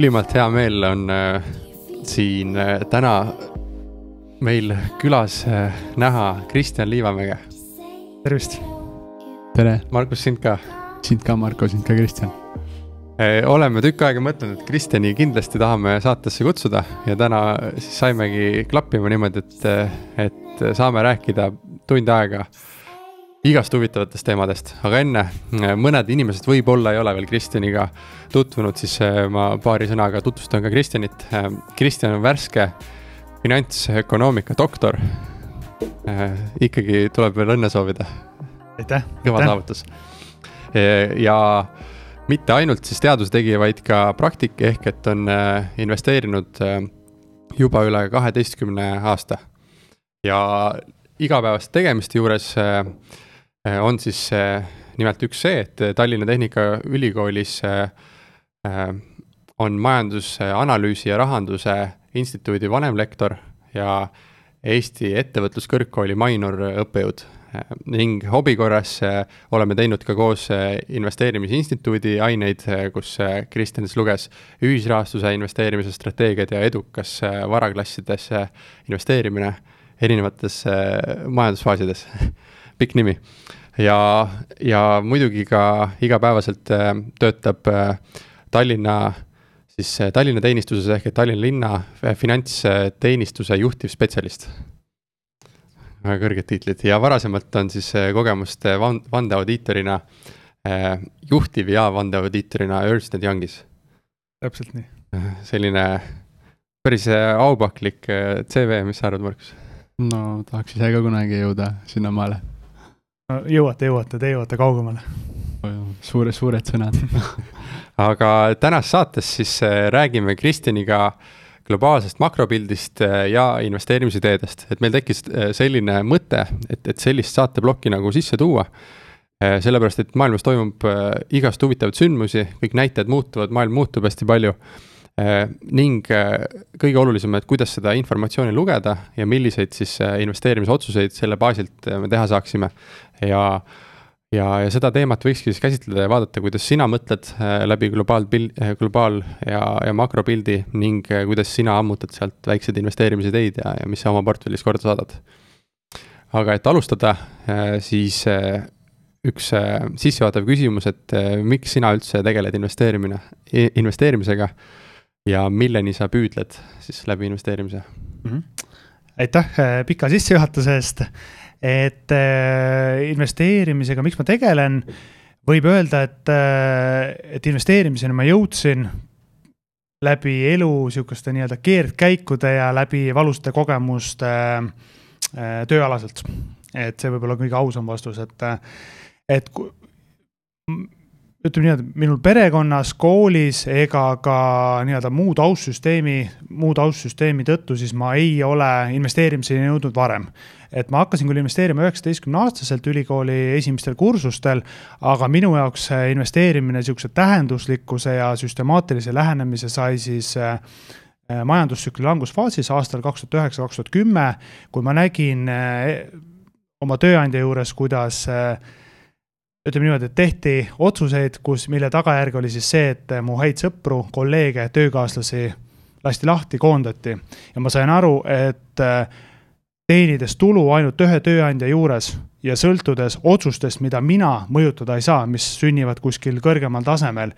ülimalt hea meel on äh, siin äh, täna meil külas äh, näha Kristjan Liivamäge. tervist. tere, Margus, sind ka. sind ka, Marko, sind ka, Kristjan. oleme tükk aega mõtelnud, et Kristjani kindlasti tahame saatesse kutsuda ja täna siis saimegi klappima niimoodi, et, et saame rääkida tund aega igast huvitavatest teemadest, aga enne mõned inimesed võib-olla ei ole veel Kristjaniga tutvunud, siis ma paari sõnaga tutvustan ka Kristjanit. Kristjan on värske finantsökonoomika doktor. ikkagi tuleb veel õnne soovida. aitäh. kõva saavutus. ja mitte ainult siis teadustegija, vaid ka praktik, ehk et on äh, investeerinud äh, juba üle kaheteistkümne aasta. ja igapäevaste tegemiste juures äh, on siis nimelt üks see, et Tallinna Tehnikaülikoolis on majandusanalüüsi ja rahanduse instituudi vanemlektor ja Eesti Ettevõtluskõrgkooli Mainor õppejõud. Ning hobi korras äh, oleme teinud ka koos äh, investeerimisinstituudi aineid, äh, kus Kristjan siis luges ühisrahastuse investeerimise strateegiad ja edukas varaklassidesse investeerimine erinevates majandusfaasides pikk nimi. ja, ja muidugi ka igapäevaselt töötab Tallinna siis Tallinna teenistuses ehk et Tallinna linna finantsteenistuse juhtivspetsialist väga kõrged tiitlid ja varasemalt on siis äh, kogemust äh, van-, vandeaudiitorina, äh, juhtiv ja vandeaudiitorina Ernst and Youngis. täpselt nii. selline päris aupaklik CV, mis sa arvad, Markus? no tahaks ise ka kunagi jõuda sinnamaale. Jõuate, jõuate, te jõuate kaugemale. suure, suured sõnad aga tänases saates siis räägime Kristjaniga äh, globaalsest makropildist äh, ja investeerimisideedest, et meil tekkis äh, selline mõte, et, et sellist saateplokki nagu sisse tuua. Äh, sellepärast, et maailmas toimub igast huvitavaid sündmusi, kõik näitajad muutuvad, maailm muutub hästi palju. ning kõige olulisem, et kuidas seda informatsiooni lugeda ja milliseid siis investeerimisotsuseid selle baasilt me teha saaksime ja ja, ja seda teemat võikski siis käsitleda ja vaadata, kuidas sina mõtled äh, läbi globaalpil-, äh, globaal- ja, ja makropildi ning äh, kuidas sina ammutad sealt väikseid investeerimisideid ja, ja mis sa oma portfellis korda saadad. aga et alustada, siis üks sissejuhatav küsimus, et miks sina üldse tegeled investeerimine, investeerimisega ja milleni sa püüdled siis läbi investeerimise mm? -hmm. aitäh pika sissejuhatuse eest et äh, investeerimisega, miks ma tegelen, võib öelda, et, äh, et investeerimiseni ma jõudsin läbi elu sihukeste nii-öelda keerdkäikude ja läbi valuste kogemuste äh, tööalaselt. et see võib olla kõige ausam vastus, et, et ütleme nii, et minul perekonnas, koolis ega ka nii-öelda muu taustsüsteemi, muu taustsüsteemi tõttu, siis ma ei ole investeerimiseni jõudnud varem. Et ma hakkasin küll investeerima üheksateistkümne aastaselt ülikooli esimestel kursustel, aga minu jaoks investeerimine sihukese tähenduslikkuse ja süstemaatilise lähenemise sai siis äh, majandustsükli langusfaasis aastal kaks tuhat üheksa, kaks tuhat kümme, kui ma nägin äh, oma tööandja juures, kuidas äh, ütleme niimoodi, et tehti otsuseid, kus, mille tagajärg oli siis see, et mu häid sõpru, kolleege, töökaaslasi lasti lahti, koondati. ja ma sain aru, et äh, teenides tulu ainult ühe tööandja juures ja sõltudes otsustest, mida mina mõjutada ei saa, mis sünnivad kuskil kõrgemal tasemel,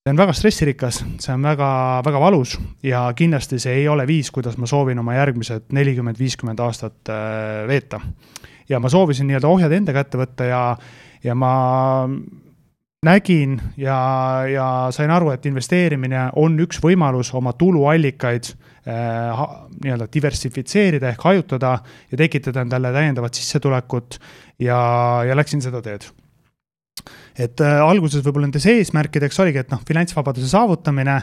see on väga stressirikas, see on väga, väga valus ja kindlasti see ei ole viis, kuidas ma soovin oma järgmised nelikümmend, viiskümmend aastat äh, veeta. ja ma soovisin nii-öelda ohjad enda kätte võtta ja ja ma nägin ja, ja sain aru, et investeerimine on üks võimalus oma tuluallikaid nii-öelda diversifitseerida ehk hajutada ja tekitada endale täiendavat sissetulekut ja, ja läksin seda teed. Et äh, alguses võib-olla nendes eesmärkideks oligi, et noh, finantsvabaduse saavutamine,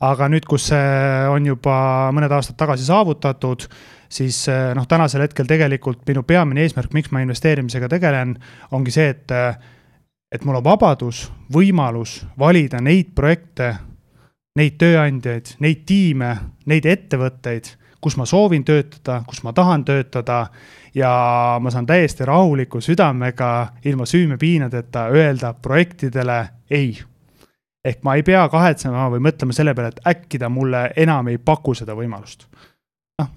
aga nüüd, kus see on juba mõned aastad tagasi saavutatud, siis eh, noh, tänasel hetkel tegelikult minu peamine eesmärk, miks ma investeerimisega tegelen, ongi see, et, eh, et mul on vabadus, võimalus valida neid projekte, neid tööandjaid, neid tiime, neid ettevõtteid, kus ma soovin töötada, kus ma tahan töötada ja ma saan täiesti rahuliku südamega, ilma süümepiinadeta öelda projektidele ei ehk ma ei pea kahetsema või mõtlema selle peale, et äkki ta mulle enam ei paku seda võimalust. noh,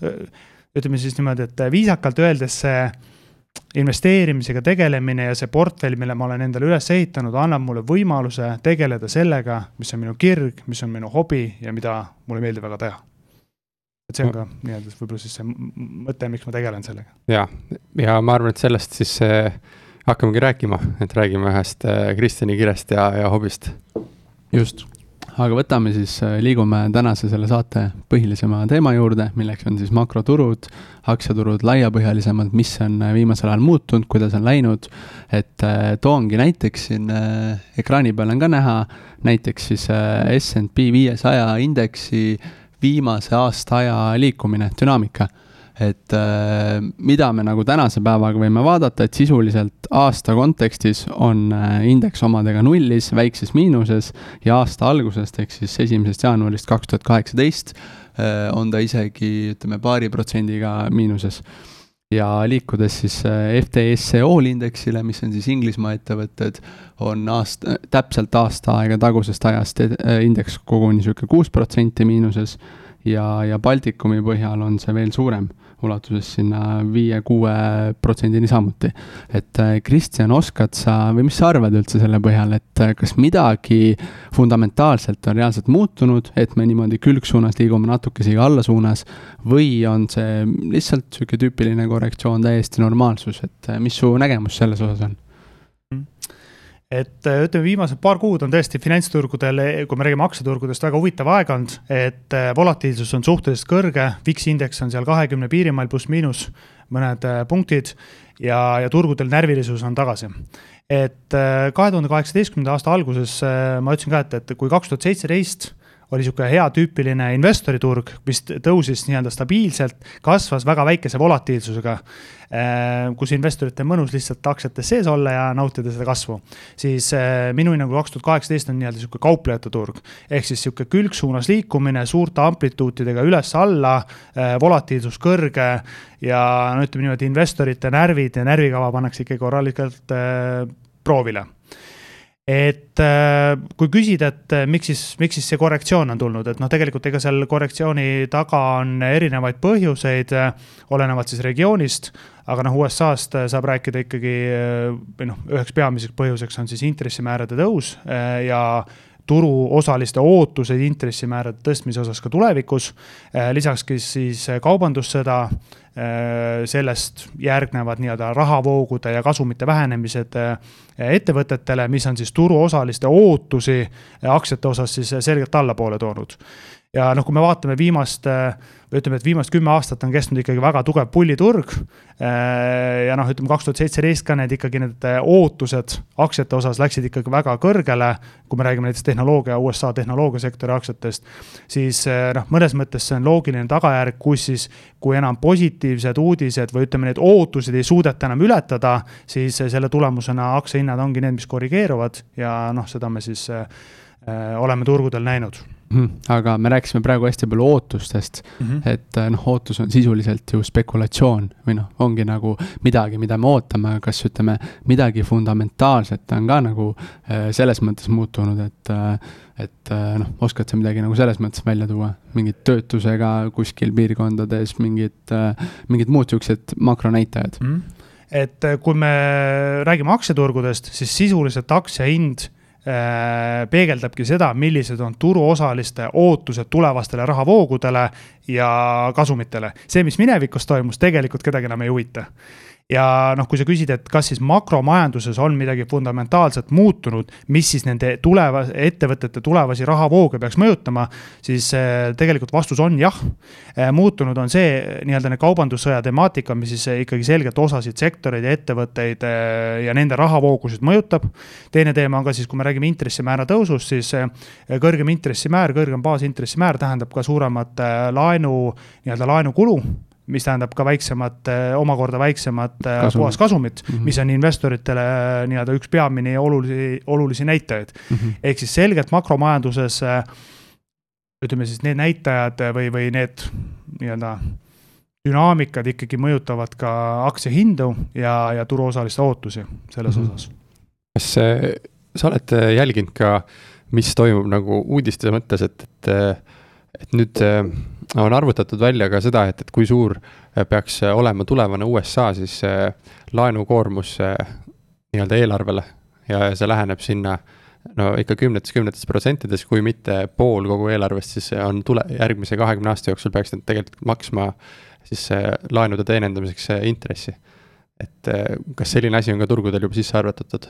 ütleme siis niimoodi, et viisakalt öeldes see investeerimisega tegelemine ja see portfell, mille ma olen endale üles ehitanud, annab mulle võimaluse tegeleda sellega, mis on minu kirg, mis on minu hobi ja mida mulle meeldib väga teha. et see on ka nii-öelda võib-olla siis see mõte, miks ma tegelen sellega. ja, ja ma arvan, et sellest siis äh, hakkamegi rääkima, et räägime ühest äh, Kristjani kirest ja, ja hobist. just, aga võtame siis, äh, liigume tänase selle saate põhilisema teema juurde, milleks on siis makroturud, aktsiaturud laiapõhjalisemalt, mis on äh, viimasel ajal muutunud, kuidas on läinud. et toongi näiteks siin ekraani peal on ka näha näiteks siis SNP viiesaja indeksi viimase aasta aja liikumine, dünaamika et äh, mida me nagu tänase päevaga võime vaadata, et sisuliselt aasta kontekstis on äh, indeks omadega nullis, väikses miinuses ja aasta algusest ehk siis esimesest jaanuarist kaks tuhat kaheksateist äh, on ta isegi ütleme paari protsendiga miinuses. Ja liikudes siis FTSE All indeksile, mis on siis Inglismaa ettevõtted, on aasta, täpselt aasta aega tagusest ajast indeks koguni niisugune kuus protsenti miinuses ja, ja Baltikumi põhjal on see veel suurem ulatuses sinna viie-kuue protsendini samuti. et äh, Kristjan, oskad sa või mis sa arvad üldse selle põhjal, et äh, kas midagi fundamentaalselt on reaalselt muutunud, et me niimoodi külgsuunas liigume natuke siia alla suunas või on see lihtsalt niisugune tüüpiline korrektsioon, täiesti normaalsus, et äh, mis su nägemus selles osas on? Et äh, ütleme, viimased paar kuud on tõesti finantsturgudel, kui me räägime aktsiaturgudest, väga huvitav aeg olnud, et äh, volatiilsus on suhteliselt kõrge, VIX indeks on seal kahekümne piirimail pluss-miinus mõned äh, punktid ja, ja turgudel närvilisus on tagasi. et kahe tuhande kaheksateistkümnenda aasta alguses ma ütlesin ka, et, et kui kaks tuhat seitseteist oli niisugune hea tüüpiline investoriturg, mis tõusis nii-öelda stabiilselt, kasvas väga väikese volatiilsusega, äh, kus investoritel mõnus lihtsalt aktsiates sees olla ja nautida seda kasvu. siis äh, minu hinnangul kaks tuhat kaheksateist on nii-öelda niisugune kauplejate turg, ehk siis niisugune külgsuunas liikumine suurte amplituutidega üles-alla, äh, volatiilsus kõrge ja no ütleme niimoodi, investorite närvid ja närvikava pannakse ikkagi korralikult proovile et äh, kui küsida, et äh, miks siis, miks siis see korrektsioon on tulnud, et noh, tegelikult ega seal korrektsiooni taga on erinevaid põhjuseid, äh, olenevalt siis regioonist, aga noh, USA-st saab rääkida ikkagi või noh, üheks peamiseks põhjuseks on siis intressimäärade tõus ja turuosaliste ootused intressimäärade tõstmise osas ka tulevikus. lisaks siis kaubandussõda, sellest järgnevad nii-öelda rahavoogude ja kasumite vähenemised ettevõtetele, mis on siis turuosaliste ootusi aktsiate osas siis selgelt allapoole toonud ja noh, kui me vaatame viimast, või ütleme, et viimast kümme aastat on kestnud ikkagi väga tugev pulliturg. ja noh, ütleme kaks tuhat seitseteist ka need ikkagi need ootused aktsiate osas läksid ikkagi väga kõrgele. kui me räägime näiteks tehnoloogia, USA tehnoloogiasektori aktsiatest, siis noh, mõnes mõttes see on loogiline tagajärg, kus siis, kui enam positiivsed uudised või ütleme, neid ootuseid ei suudeta enam ületada, siis selle tulemusena aktsiahinnad ongi need, mis korrigeeruvad ja noh, seda me siis äh, oleme turgudel näinud. Aga me rääkisime praegu hästi palju ootustest mm, -hmm. et äh, noh, ootus on sisuliselt ju spekulatsioon või noh, ongi nagu midagi, mida me ootame, kas ütleme, midagi fundamentaalset on ka nagu äh, selles mõttes muutunud, et äh, et noh, oskad sa midagi nagu selles mõttes välja tuua, mingid töötusega kuskil piirkondades mingid, mingid muud siuksed makronäitajad mm? -hmm. et kui me räägime aktsiaturgudest, siis sisuliselt aktsiahind Äh, peegeldabki seda, millised on turuosaliste ootused tulevastele rahavoogudele ja kasumitele. see, mis minevikus toimus, tegelikult kedagi enam ei huvita ja noh, kui sa küsid, et kas siis makromajanduses on midagi fundamentaalselt muutunud, mis siis nende tuleva, ettevõtete tulevasi rahavooge peaks mõjutama, siis äh, tegelikult vastus on jah. Äh, muutunud on see nii-öelda need kaubandussõja temaatika, mis siis ikkagi selgelt osasid sektoreid ja ettevõtteid ja nende rahavoogusid mõjutab. teine teema on ka siis, kui me räägime intressimäära tõusust, siis kõrgem intressimäär, kõrgem baasintressimäär tähendab ka suuremat laenu, nii-öelda laenukulu mis tähendab ka väiksemat, omakorda väiksemat Kasum. puhaskasumit mm, -hmm. mis on investoritele äh, nii-öelda üks peamine olulisi, olulisi näitajaid mm. -hmm. ehk siis selgelt makromajanduses äh, ütleme siis need näitajad või, või need nii-öelda dünaamikad ikkagi mõjutavad ka aktsiahindu ja, ja turuosaliste ootusi selles mm -hmm. osas. kas sa oled jälginud ka mis toimub nagu uudiste mõttes, et, et, et nüüd on arvutatud välja ka seda, et, et kui suur peaks olema tulevane USA siis laenukoormus nii-öelda eelarvele ja see läheneb sinna no ikka kümnetes, kümnetes protsentides, kui mitte pool kogu eelarvest, siis on tule, järgmise kahekümne aasta jooksul peaks nad tegelikult maksma siis laenude teenindamiseks intressi. et kas selline asi on ka turgudel juba sisse arvutatud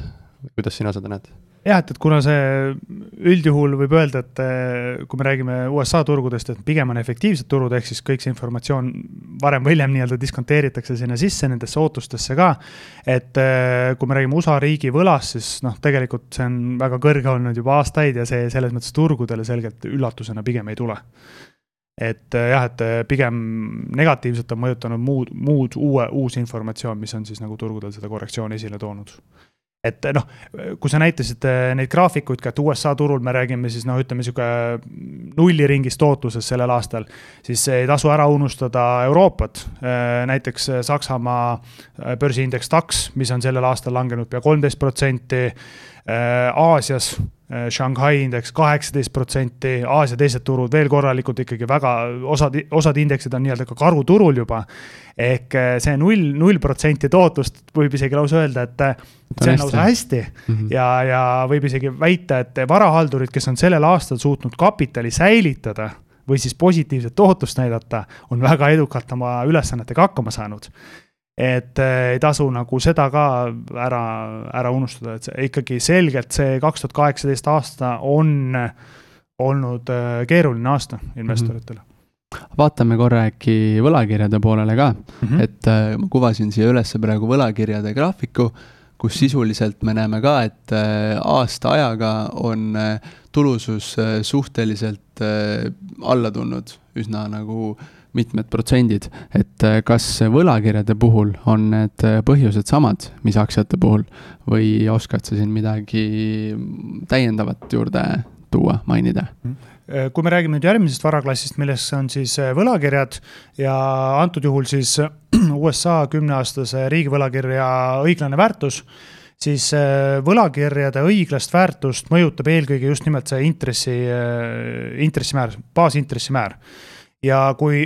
kuidas sina seda näed? Jah, et, et kuna see üldjuhul võib öelda, et eh, kui me räägime USA turgudest, et pigem on efektiivsed turud, ehk siis kõik see informatsioon varem või hiljem nii-öelda diskonteeritakse sinna sisse nendesse ootustesse ka. et eh, kui me räägime USA riigi võlast, siis noh, tegelikult see on väga kõrge olnud juba aastaid ja see selles mõttes turgudele selgelt üllatusena pigem ei tule et eh, jah, et pigem negatiivselt on mõjutanud muud, muud uue, uus informatsioon, mis on siis nagu turgudel seda korrektsiooni esile toonud et noh, kui sa näitasid äh, neid graafikuid ka, et USA turul me räägime siis noh, ütleme sihuke nulliringis tootluses sellel aastal, siis ei tasu ära unustada Euroopat. Äh, näiteks Saksamaa äh, börsiindeks DAX, mis on sellel aastal langenud pea kolmteist protsenti. Aasias Shanghai indeks kaheksateist protsenti, Aasia teised turud veel korralikult ikkagi väga, osad, osad indeksid on nii-öelda ka karuturul juba. ehk see null, null protsenti tootlust võib isegi lausa öelda, et see on lausa hästi mm -hmm. ja, ja võib isegi väita, et varahaldurid, kes on sellel aastal suutnud kapitali säilitada või siis positiivset tootlust näidata, on väga edukalt oma ülesannetega hakkama saanud. Et äh, ei tasu nagu seda ka ära, ära unustada, et see ikkagi selgelt see kaks tuhat kaheksateist aasta on olnud äh, keeruline aasta investoritele mm. -hmm vaatame korra äkki võlakirjade poolele ka mm, -hmm. et äh, ma kuvasin siia üles praegu võlakirjade graafiku kus sisuliselt me näeme ka, et äh, aasta ajaga on äh, tulusus äh, suhteliselt alla tulnud üsna nagu mitmed protsendid, et kas võlakirjade puhul on need põhjused samad, mis aktsiate puhul või oskad sa siin midagi täiendavat juurde tuua, mainida? kui me räägime nüüd järgmisest varaklassist, milleks on siis võlakirjad ja antud juhul siis USA kümneaastase riigivõlakirja õiglane väärtus, siis äh, võlakirjade õiglast väärtust mõjutab eelkõige just nimelt see intressi, äh, intressimäär, baasintressimäär. ja kui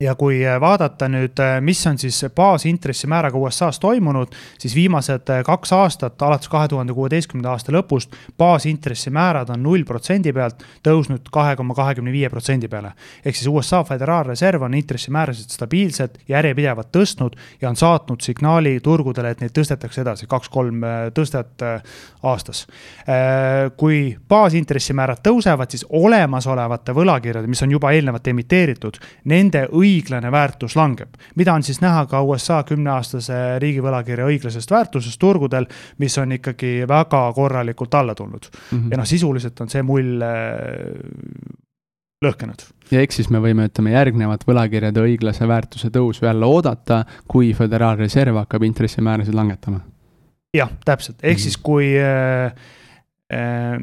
ja kui äh, vaadata nüüd, äh, mis on siis baasintressimääraga USA-s toimunud, siis viimased äh, kaks aastat, alates kahe tuhande kuueteistkümnenda aasta lõpust, baasintressimäärad on null protsendi pealt tõusnud kahe koma kahekümne viie protsendi peale. ehk siis USA Föderaalreserv on intressimäärasid stabiilselt, järjepidevalt tõstnud ja on saatnud signaali turgudele, et neid tõstetakse edasi, kaks-kolm tõstet aastas. kui baasintressimäärad tõusevad, siis olemasolevate võlakirjade, mis on juba eelnevalt emiteeritud, nende õigus õiglane väärtus langeb. mida on siis näha ka USA kümneaastase riigivõlakirja õiglasest väärtusest turgudel, mis on ikkagi väga korralikult alla tulnud mm. -hmm. ja noh, sisuliselt on see mull äh, lõhkenud. ja eks siis me võime, ütleme, järgnevat võlakirjade õiglase väärtuse tõusu jälle oodata, kui Föderaalreserv hakkab intressimäärasid langetama. jah, täpselt, ehk mm -hmm. siis kui äh, äh,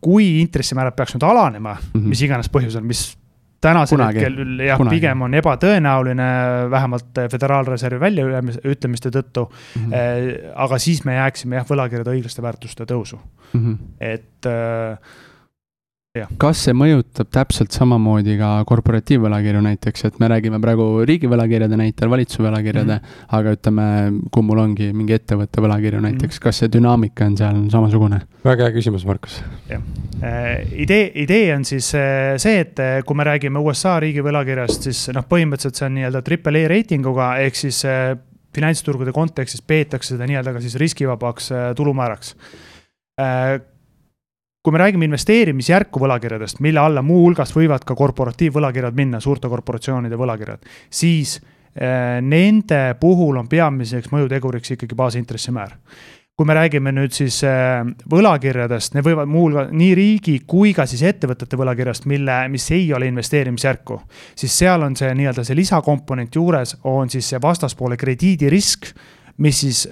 kui intressimäärad peaks nüüd alanema mm, -hmm. mis iganes põhjusel, mis tänasel hetkel jah, pigem on ebatõenäoline, vähemalt Föderaalreservi väljaütlemiste tõttu mm. -hmm. aga siis me jääksime jah, võlakirjade õiglaste väärtuste tõusu mm. -hmm. et äh, kas see mõjutab täpselt samamoodi ka korporatiivvõlakirju näiteks, et me räägime praegu riigivõlakirjade näitel, valitsuse võlakirjade mm, -hmm. aga ütleme, kui mul ongi mingi ettevõtte võlakirju näiteks mm, -hmm. kas see dünaamika on seal samasugune? väga hea küsimus, Markus. jah, äh, idee, idee on siis äh, see, et äh, kui me räägime USA riigivõlakirjast, siis noh, põhimõtteliselt see on nii-öelda triple A reitinguga, ehk siis finantsturgude kontekstis peetakse seda nii-öelda ka siis riskivabaks tulumääraks kui me räägime investeerimisjärku võlakirjadest, mille alla muuhulgas võivad ka korporatiivvõlakirjad minna, suurte korporatsioonide võlakirjad, siis äh, nende puhul on peamiseks mõjuteguriks ikkagi baasintressimäär kui me räägime nüüd siis äh, võlakirjadest, need võivad muuhulgas nii riigi kui ka siis ettevõtete võlakirjast, mille, mis ei ole investeerimisjärku. siis seal on see nii-öelda see lisakomponent juures, on siis see vastaspoole krediidirisk, mis siis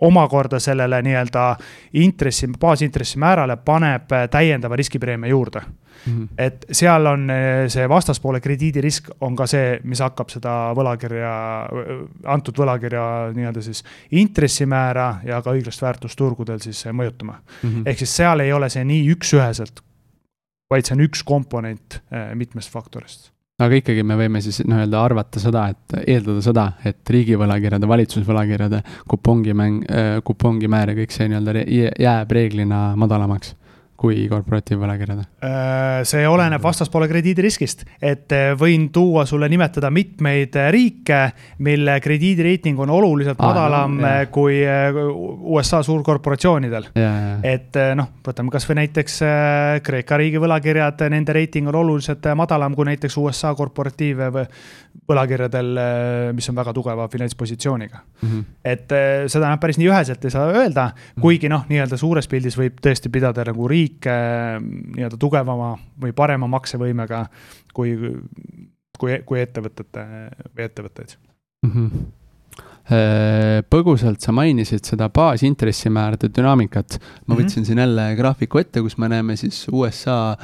omakorda sellele nii-öelda intressi, baasintressimäärale paneb täiendava riskipreemia juurde mm. -hmm. et seal on see vastaspoole krediidirisk on ka see, mis hakkab seda võlakirja, antud võlakirja nii-öelda siis intressimäära ja ka õiglast väärtust turgudel siis mõjutama mm. -hmm. ehk siis seal ei ole see nii üks-üheselt, vaid see on üks komponent mitmest faktorist aga ikkagi me võime siis nii-öelda arvata seda, et eeldada seda, et riigivõlakirjade, valitsusvõlakirjade kupongimäng, äh, kupongimäär ja kõik see nii-öelda jääb reeglina madalamaks kui korporatiivvõlakirjad? Äh, see oleneb vastaspoole krediidiriskist, et äh, võin tuua sulle nimetada mitmeid äh, riike, mille krediidireiting on oluliselt Aa, madalam no, kui USA suurkorporatsioonidel. et noh, võtame kasvõi näiteks Kreeka riigi võlakirjad, nende reiting on oluliselt madalam kui näiteks USA korporatiiv võlakirjadel, mis on väga tugeva finantspositsiooniga mm. -hmm. et seda noh, päris nii üheselt ei saa öelda, mhm. kuigi noh, nii-öelda suures pildis võib tõesti pidada nagu riike nii-öelda tugevama või parema maksevõimega kui, kui, kui ettevõtete või ettevõtteid mm. -hmm põgusalt sa mainisid seda baasintressimäärade dünaamikat. ma mhm. võtsin mm -hmm. siin jälle graafiku ette, kus me näeme siis USA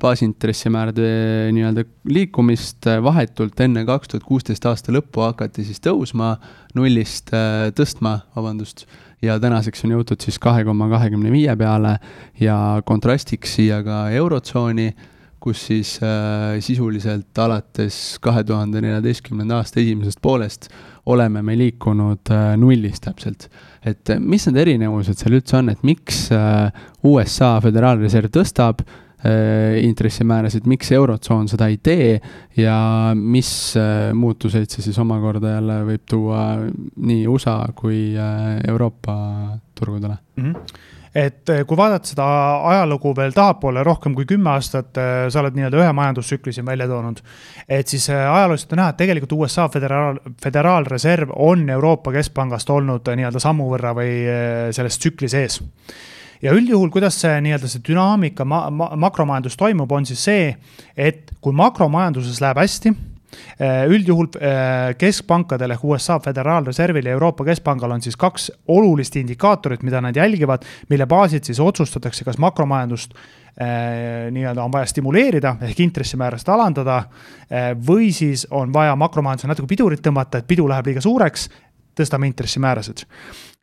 baasintressimäärade nii-öelda liikumist vahetult enne kaks tuhat kuusteist aasta lõppu hakati siis tõusma, nullist tõstma, vabandust, ja tänaseks on jõutud siis kahe koma kahekümne viie peale ja kontrastiks siia ka Eurotsooni, kus siis äh, sisuliselt alates kahe tuhande neljateistkümnenda aasta esimesest poolest oleme me liikunud äh, nullist täpselt. et mis need erinevused seal üldse on, et miks äh, USA Föderaalreserv tõstab Äh, intressimäärasid, miks Eurotsoon seda ei tee ja mis äh, muutuseid see siis omakorda jälle võib tuua nii USA kui äh, Euroopa turgudele mm? -hmm et kui vaadata seda ajalugu veel tahapoole, rohkem kui kümme aastat, sa oled nii-öelda ühe majandustsükli siin välja toonud. et siis ajalooliselt on näha, et tegelikult USA föderaal, föderaalreserv on Euroopa Keskpangast olnud nii-öelda sammu võrra või selles tsükli sees ja üldjuhul, kuidas see nii-öelda see dünaamika ma, ma, makromajandus toimub, on siis see, et kui makromajanduses läheb hästi eh, üldjuhul eh, keskpankadel ehk USA Föderaalreservil ja Euroopa Keskpangal on siis kaks olulist indikaatorit, mida nad jälgivad, mille baasilt siis otsustatakse, kas makromajandust eh, nii-öelda on vaja stimuleerida ehk intressimäärasid alandada või siis on vaja makromajandusele natuke pidurit tõmmata, et pidu läheb liiga suureks, tõstame intressimäärasid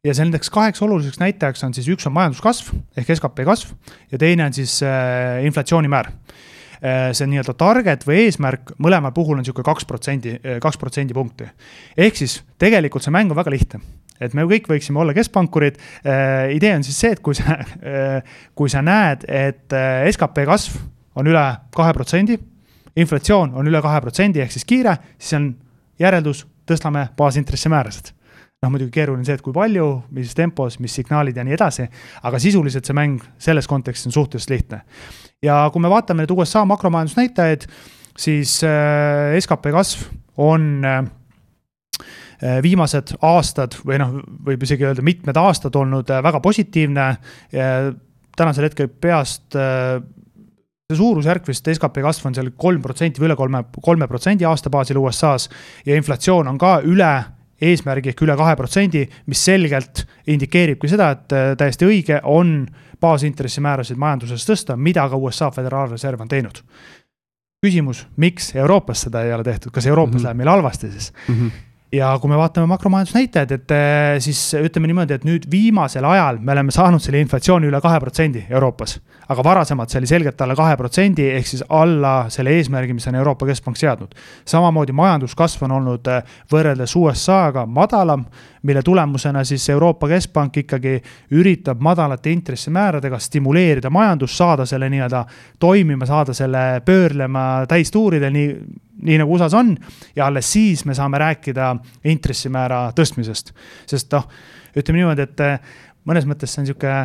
ja see nendeks kaheks oluliseks näitajaks on siis üks on majanduskasv ehk skp kasv ja teine on siis äh, inflatsioonimäär äh,. see nii-öelda target või eesmärk mõlemal puhul on niisugune kaks protsendi, äh, kaks protsendipunkti. ehk siis tegelikult see mäng on väga lihtne et me kõik võiksime olla keskpankurid äh,. idee on siis see, et kui sa kui sa näed, et skp kasv on üle kahe protsendi, inflatsioon on üle kahe protsendi ehk siis kiire, siis on järeldus, tõstame baasintressimäärasid noh, muidugi keeruline see, et kui palju, millises tempos, mis signaalid ja nii edasi, aga sisuliselt see mäng selles kontekstis on suhteliselt lihtne. ja kui me vaatame nüüd USA makromajandusnäitajaid, siis äh, skp kasv on äh, viimased aastad või noh, võib isegi öelda mitmed aastad olnud äh, väga positiivne. tänasel hetkel peast äh, see suurusjärk vist skp kasv on seal kolm protsenti või üle kolme, kolme protsendi aasta baasil USA-s ja inflatsioon on ka üle eesmärgi ehk üle kahe protsendi, mis selgelt indikeeribki seda, et äh, täiesti õige on baasintressimäärasid majanduses tõsta, mida ka USA Föderaalreserv on teinud. küsimus, miks Euroopas seda ei ole tehtud, kas Euroopas mm -hmm. läheb meil halvasti siis mm? -hmm ja kui me vaatame makromajandusnäitajaid, et äh, siis ütleme niimoodi, et nüüd viimasel ajal me oleme saanud selle inflatsiooni üle kahe protsendi Euroopas aga varasemalt see oli selgelt alla kahe protsendi, ehk siis alla selle eesmärgi, mis on Euroopa Keskpank seadnud. samamoodi majanduskasv on olnud äh, võrreldes USA-ga madalam, mille tulemusena siis Euroopa Keskpank ikkagi üritab madalate intressimääradega stimuleerida majandust, saada selle nii-öelda toimima, saada selle pöörlema täistuuridel, nii nii nagu USA-s on ja alles siis me saame rääkida intressimäära tõstmisest. sest noh, ütleme niimoodi, et äh, mõnes mõttes see on niisugune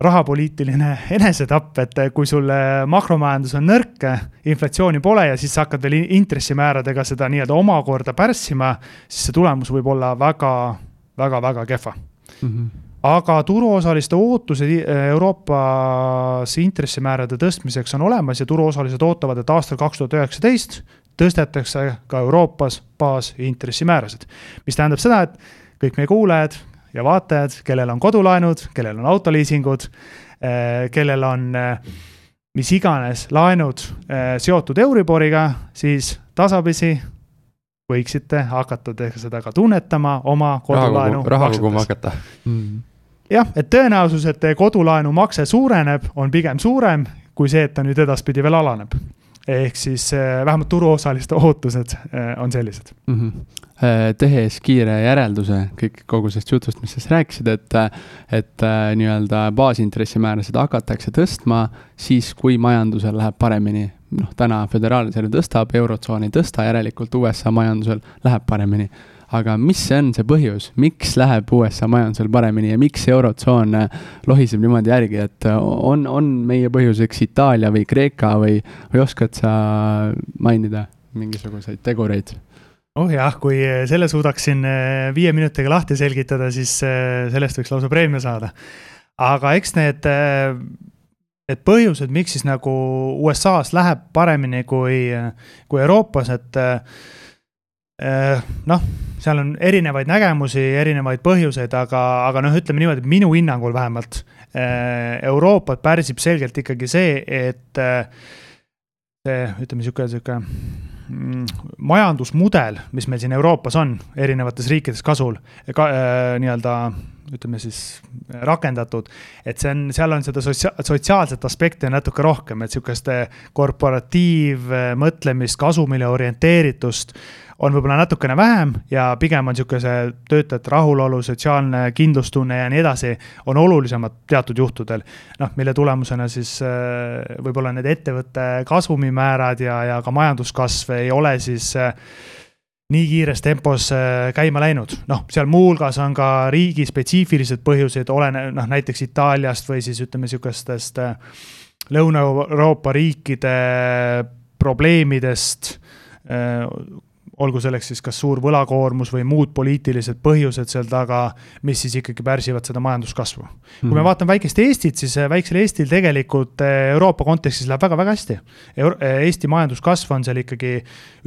rahapoliitiline enesetapp, et kui sul makromajandus on nõrk, inflatsiooni pole ja siis sa hakkad veel intressimääradega seda nii-öelda omakorda pärssima, siis see tulemus võib olla väga, väga, väga kehva mm. -hmm. aga turuosaliste ootused Euroopas intressimäärade tõstmiseks on olemas ja turuosalised ootavad, et aastal kaks tuhat üheksateist tõstetakse ka Euroopas baasintressimäärasid. mis tähendab seda, et kõik meie kuulajad ja vaatajad, kellel on kodulaenud, kellel on autoliisingud, kellel on mis iganes laenud seotud Euriboriga, siis tasapisi võiksite hakata seda ka tunnetama oma kodulaenu. raha koguma hakata mm. jah, et tõenäosus, et teie kodulaenu makse suureneb, on pigem suurem kui see, et ta nüüd edaspidi veel alaneb ehk siis äh, vähemalt turuosaliste ootused äh, on sellised mm. -hmm. tehes kiire järelduse kõik kogu sellest jutust, mis sa rääkisid, et, et nii-öelda baasintressimäärasid hakatakse tõstma siis, kui majandusel läheb paremini. noh, täna Föderaalreserv tõstab, Eurotsoon ei tõsta, järelikult USA majandusel läheb paremini aga mis see on see põhjus, miks läheb USA majandusel paremini ja miks Eurotsoon äh, lohiseb niimoodi järgi, et äh, on, on meie põhjuseks Itaalia või Kreeka või, või oskad sa mainida mingisuguseid tegureid? oh jah, kui selle suudaksin äh, viie minutiga lahti selgitada, siis sellest võiks lausa preemia saada. aga eks need, need põhjused, miks siis nagu USA-s läheb paremini kui, kui Euroopas, et noh seal on erinevaid nägemusi, erinevaid põhjuseid, aga, aga noh, ütleme niimoodi, et minu hinnangul vähemalt äh, Euroopat pärsib selgelt ikkagi see, et äh, see, ütleme sihuke, sihuke mm, majandusmudel, mis meil siin Euroopas on, erinevates riikides kasul, ka äh, nii-öelda ütleme siis rakendatud, et see on, seal on seda sotsia-, sotsiaalset aspekti natuke rohkem, et sihukest korporatiivmõtlemist, kasumile orienteeritust on võib-olla natukene vähem ja pigem on sihukese töötajate rahulolu, sotsiaalne kindlustunne ja nii edasi, on olulisemad teatud juhtudel. noh, mille tulemusena siis äh, võib-olla need ettevõtte kasumimäärad ja, ja ka majanduskasv ei ole siis äh, nii kiires tempos äh, käima läinud, noh, seal muuhulgas on ka riigi spetsiifilised põhjused, olene-, noh näiteks Itaaliast või siis ütleme sihukestest Lõuna-Euroopa riikide probleemidest olgu selleks siis kas suur võlakoormus või muud poliitilised põhjused seal taga, mis siis ikkagi pärsivad seda majanduskasvu mm. -hmm. kui me mhm. vaatame väikest Eestit, siis äh, väiksel Eestil tegelikult äh, Euroopa kontekstis läheb väga-väga hästi. Äh, Eesti majanduskasv on seal ikkagi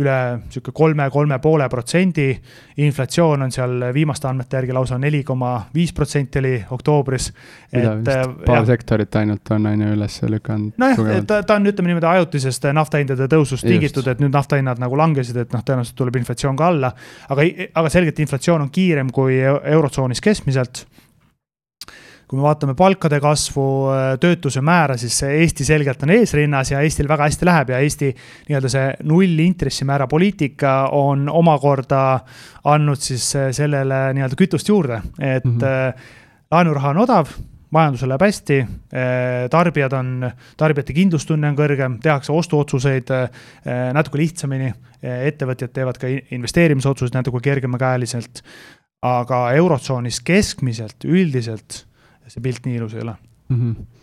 üle sihuke kolme, kolme poole protsendi. inflatsioon on seal viimaste andmete järgi lausa neli koma viis protsenti oli oktoobris. mida vist paar jah. sektorit ainult on, on ju üles lükanud. nojah, ta, ta on, ütleme niimoodi ajutisest naftahindade tõusust tingitud, et nüüd naftahinnad nagu langesid, et noh, tõenäoliselt tuleb inflatsioon ka alla. aga, aga selgelt inflatsioon on kiirem kui eurotsoonis keskmiselt kui me vaatame palkade kasvu, töötuse määra, siis Eesti selgelt on eesrinnas ja Eestil väga hästi läheb ja Eesti nii-öelda see nullintressimäära poliitika on omakorda andnud siis sellele nii-öelda kütust juurde, et mm -hmm. laenuraha on odav majandusel läheb hästi, tarbijad on, tarbijate kindlustunne on kõrgem, tehakse ostuotsuseid eh, natuke lihtsamini, ettevõtjad teevad ka investeerimisotsuseid natuke kergemakäeliselt, aga Eurotsoonis keskmiselt, üldiselt see pilt nii ilus ei ole mm. -hmm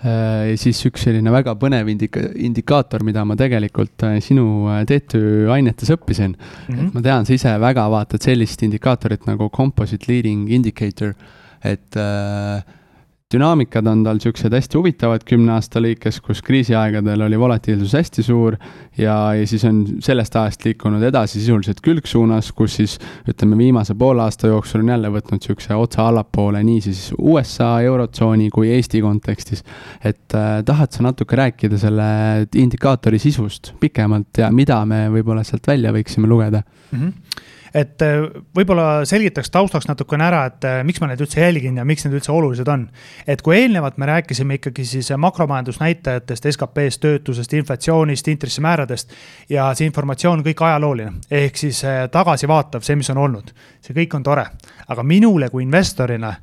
ja siis üks selline väga põnev indika-, indikaator, mida ma tegelikult sinu TTÜ ainetes õppisin mm. -hmm. et ma tean, sa ise väga vaatad sellist indikaatorit nagu composite leading indicator, et äh, dünaamikad on tal niisugused hästi huvitavad kümne aasta lõikes, kus kriisiaegadel oli volatiilsus hästi suur ja, ja siis on sellest ajast liikunud edasi sisuliselt külgsuunas, kus siis ütleme, viimase poole aasta jooksul on jälle võtnud niisuguse otsa allapoole nii siis USA, Eurotsooni kui Eesti kontekstis. et äh, tahad sa natuke rääkida selle indikaatori sisust pikemalt ja mida me võib-olla sealt välja võiksime lugeda mm? -hmm et äh, võib-olla selgitaks taustaks natukene ära, et äh, miks ma neid üldse jälgin ja miks need üldse olulised on. et kui eelnevalt me rääkisime ikkagi siis makromajandusnäitajatest, SKP-st, töötusest, inflatsioonist, intressimääradest ja see informatsioon kõik ajalooline, ehk siis äh, tagasivaatav, see, mis on olnud, see kõik on tore, aga minule kui investorile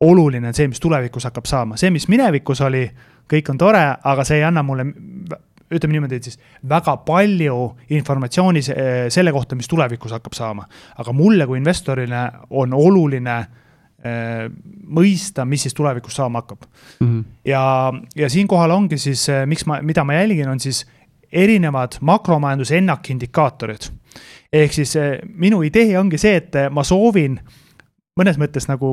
oluline on see, mis tulevikus hakkab saama, see, mis minevikus oli, kõik on tore, aga see ei anna mulle ütleme niimoodi, et siis väga palju informatsiooni selle kohta, mis tulevikus hakkab saama. aga mulle kui investorile on oluline äh, mõista, mis siis tulevikus saama hakkab mm. -hmm. ja, ja siinkohal ongi siis, äh, miks ma, mida ma jälgin, on siis erinevad makromajanduse ennakindikaatorid. ehk siis äh, minu idee ongi see, et ma soovin mõnes mõttes nagu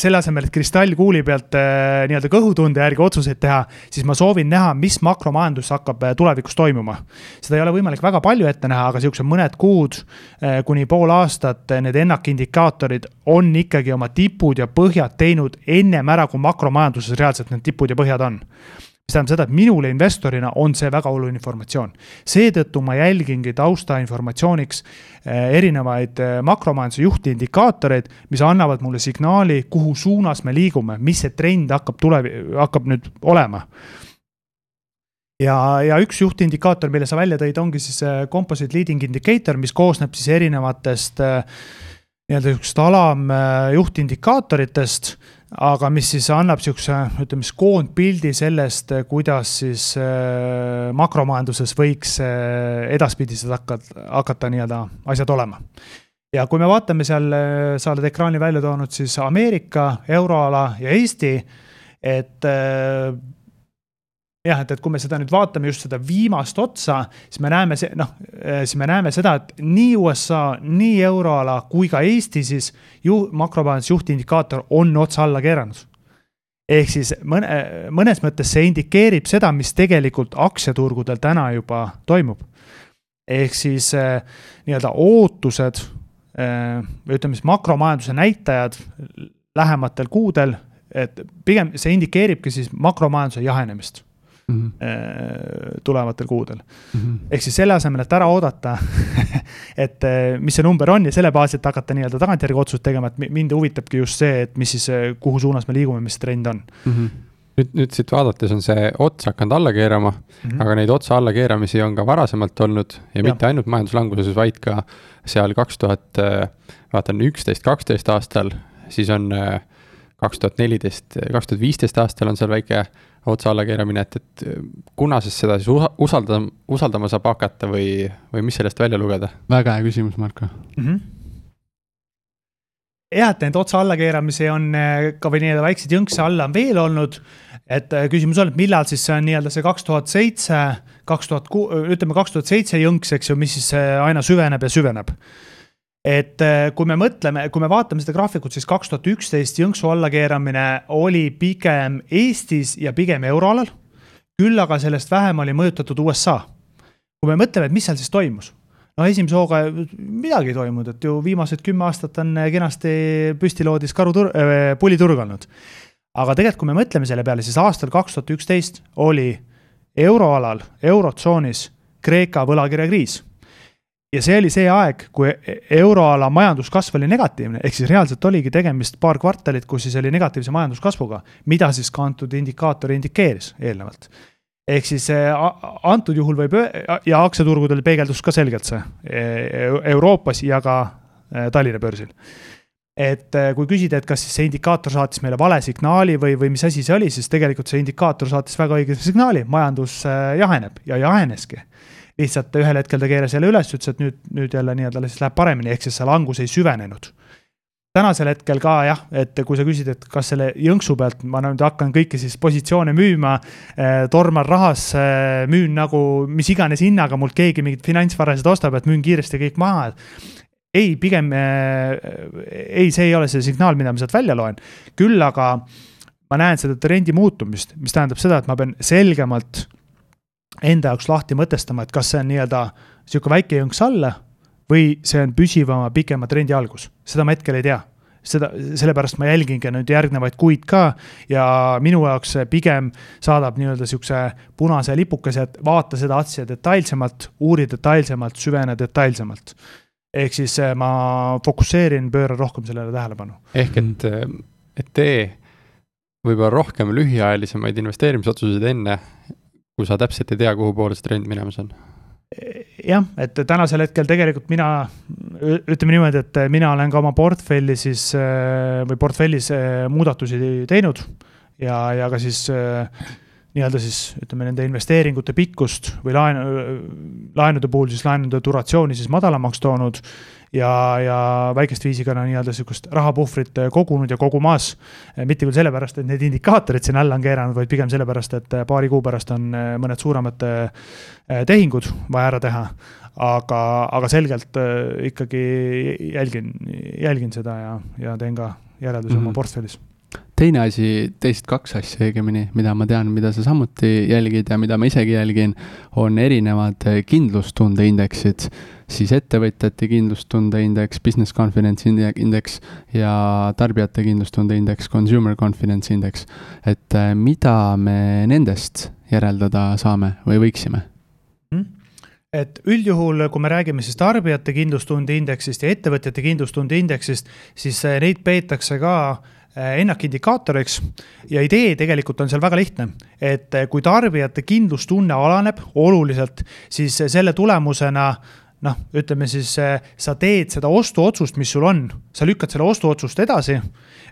selle asemel, et kristallkuuli pealt äh, nii-öelda kõhutunde järgi otsuseid teha, siis ma soovin näha, mis makromajandus hakkab äh, tulevikus toimuma. seda ei ole võimalik väga palju ette näha, aga sihukese mõned kuud äh, kuni pool aastat need ennakindikaatorid on ikkagi oma tipud ja põhjad teinud ennem ära, kui makromajanduses reaalselt need tipud ja põhjad on mis tähendab seda, et minule investorina on see väga oluline informatsioon. seetõttu ma jälgingi taustainformatsiooniks eh, erinevaid eh, makromajanduse juhtindikaatoreid, mis annavad mulle signaali, kuhu suunas me liigume, mis see trend hakkab tulevi-, hakkab nüüd olema ja, ja üks juhtindikaator, mille sa välja tõid, ongi siis composite leading indicator, mis koosneb siis erinevatest nii-öelda sihukesest alamjuhtindikaatoritest aga mis siis annab sihukese, ütleme siis koondpildi sellest, kuidas siis äh, makromajanduses võiks äh, edaspidised hakata, hakata nii-öelda asjad olema. ja kui me vaatame seal, äh, sa oled ekraani välja toonud siis Ameerika, euroala ja Eesti, et jah, et, et kui me seda nüüd vaatame just seda viimast otsa, siis me näeme see, noh, eh, siis me näeme seda, et nii USA, nii euroala kui ka Eesti siis ju makromajanduse juhtindikaator on otsa alla keeranud. ehk siis mõne, mõnes mõttes see indikeerib seda, mis tegelikult aktsiaturgudel täna juba toimub. ehk siis eh, nii-öelda ootused eh, või ütleme siis makromajanduse näitajad lähematel kuudel, et pigem see indikeeribki siis makromajanduse jahenemist mm -hmm. tulevatel kuudel mm. -hmm. ehk siis selle asemel, et ära oodata et äh, mis see number on ja selle baasilt hakata nii-öelda tagantjärgi otsust tegema, et mind huvitabki just see, et mis siis, äh, kuhu suunas me liigume, mis trend on mm. -hmm nüüd, nüüd siit vaadates on see ots hakanud alla keerama mm, -hmm. aga neid otsa allakeeramisi on ka varasemalt olnud ja, ja. mitte ainult majanduslanguses, vaid ka seal kaks tuhat, vaatan üksteist, kaksteist aastal, siis on kaks tuhat neliteist, kaks tuhat viisteist aastal on seal väike otsa alla keeramine, et, et kuna siis seda siis usaldama, usaldama saab hakata või, või mis sellest välja lugeda? väga hea küsimus, Marko mm. -hmm jah, et neid otsa allakeeramisi on eh, ka või nii-öelda väikseid jõnkse alla on veel olnud. et eh, küsimus on, et millal siis see on nii-öelda see kaks tuhat seitse, kaks tuhat ütleme kaks tuhat seitse jõnks, eks ju, mis siis aina süveneb ja süveneb et äh, kui me mõtleme, kui me vaatame seda graafikut, siis kaks tuhat üksteist jõnksu allakeeramine oli pigem Eestis ja pigem euroalal. küll aga sellest vähem oli mõjutatud USA. kui me mõtleme, et mis seal siis toimus, no esimese hooga midagi ei toimunud, et ju viimased kümme aastat on kenasti püstiloodis karutur- äh,, puliturg olnud. aga tegelikult, kui me mõtleme selle peale, siis aastal kaks tuhat üksteist oli euroalal, eurotsoonis Kreeka võlakirjakriis ja see oli see aeg, kui euroala majanduskasv oli negatiivne, ehk siis reaalselt oligi tegemist paar kvartalit, kus siis oli negatiivse majanduskasvuga, mida siis ka antud indikaator indikeeris eelnevalt. ehk siis antud juhul võib ja aktsiaturgudel peegeldus ka selgelt see e, e, Euroopas ja ka e, Tallinna börsil. Et kui küsida, et kas siis see indikaator saatis meile vale signaali või, või mis asi see oli, siis tegelikult see indikaator saatis väga õige signaali, majandus jaheneb ja jaheneski lihtsalt ühel hetkel ta keeras jälle üles, ütles, et nüüd, nüüd jälle nii-öelda siis läheb paremini, ehk siis see langus ei süvenenud. tänasel hetkel ka jah, et kui sa küsid, et kas selle jõnksu pealt ma nüüd hakkan kõiki siis positsioone müüma, eh, torman rahasse, müün nagu mis iganes hinnaga mult keegi mingit finantsvarasid ostab, et müün kiiresti kõik maha ei, pigem äh, ei, see ei ole see signaal, mida ma sealt välja loen. küll aga ma näen seda trendi muutumist, mis tähendab seda, et ma pean selgemalt enda jaoks lahti mõtestama, et kas see on nii-öelda sihuke väike jõnks alla või see on püsivama pikema trendi algus, seda ma hetkel ei tea seda, sellepärast ma jälgingi nüüd järgnevaid kuid ka ja minu jaoks see pigem saadab nii-öelda sihukese punase lipukese, et vaata seda asja detailsemalt, uuri detailsemalt, süvene detailsemalt. ehk siis eh, ma fokusseerin, pööran rohkem sellele tähelepanu. ehk et, et tee võib-olla rohkem lühiajalisemaid investeerimisotsuseid enne kui sa täpselt ei tea, kuhu poole see trend minemas on? jah, et tänasel hetkel tegelikult mina, ütleme niimoodi, et mina olen ka oma portfelli siis või portfellis muudatusi teinud ja, ja ka siis nii-öelda siis ütleme, nende investeeringute pikkust või laenu, laenude puhul siis laenude duratsiooni siis madalamaks toonud ja, ja väikest viisi ka no nii-öelda sihukest rahapuhvrit äh, kogunud ja kogumas. Äh, mitte küll sellepärast, et need indikaatorid sinna alla on keeranud, vaid pigem sellepärast, et äh, paari kuu pärast on mõned suuremad tehingud vaja ära teha. aga, aga selgelt ikkagi jälgin, jälgin seda ja, ja teen ka järeldusi mm -hmm. oma mhm. portfellis teine asi, teist kaks asja õigemini, mida ma tean, mida sa samuti jälgid ja mida ma isegi jälgin, on erinevad kindlustunde indeksid, siis ettevõtjate kindlustunde indeks, business confidence index ja tarbijate kindlustunde indeks, consumer confidence index. et äh, mida me nendest järeldada saame või võiksime mm.? et üldjuhul, kui me räägime siis tarbijate kindlustunde indeksist ja ettevõtjate kindlustunde indeksist, siis äh, neid peetakse ka äh, ennakindikaatoriks ja idee tegelikult on seal väga lihtne, et äh, kui tarbijate kindlustunne alaneb oluliselt, siis selle tulemusena noh, ütleme siis sa teed seda ostuotsust, mis sul on, sa lükkad selle ostuotsust edasi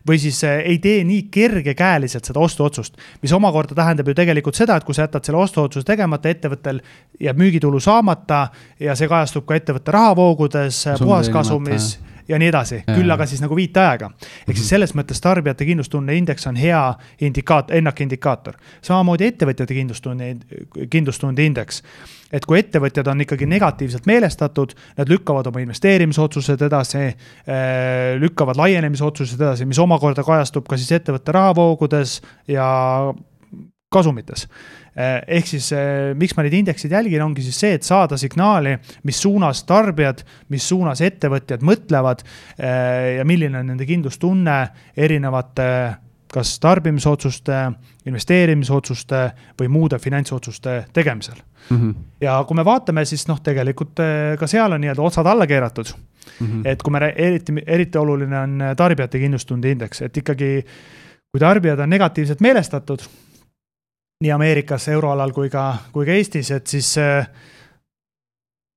või siis eh, ei tee nii kergekäeliselt seda ostuotsust. mis omakorda tähendab ju tegelikult seda, et kui sa jätad selle ostuotsuse tegemata, ettevõttel jääb müügitulu saamata ja see kajastub ka ettevõtte rahavoogudes, puhaskasumis ja nii edasi, küll aga siis nagu viitajaga. ehk siis mhm. selles mõttes tarbijate kindlustunne indeks on hea indikaat-, ennakindikaator. samamoodi ettevõtjate kindlustunne, kindlustunde indeks. et kui ettevõtjad on ikkagi negatiivselt meelestatud, nad lükkavad oma investeerimisotsused edasi, äh, lükkavad laienemisotsused edasi, mis omakorda kajastub ka siis ettevõtte rahavoogudes ja kasumites ehk siis eh, miks ma neid indekseid jälgin, ongi siis see, et saada signaali, mis suunas tarbijad, mis suunas ettevõtjad mõtlevad eh, ja milline on nende kindlustunne erinevate kas tarbimisotsuste, investeerimisotsuste või muude finantsotsuste tegemisel mm. -hmm. ja kui me vaatame, siis noh, tegelikult ka seal on nii-öelda otsad alla keeratud mm. -hmm. et kui me eriti, eriti oluline on tarbijate kindlustunde indeks, et ikkagi kui tarbijad on negatiivselt meelestatud nii Ameerikas, euroalal kui ka, kui ka Eestis, et siis äh,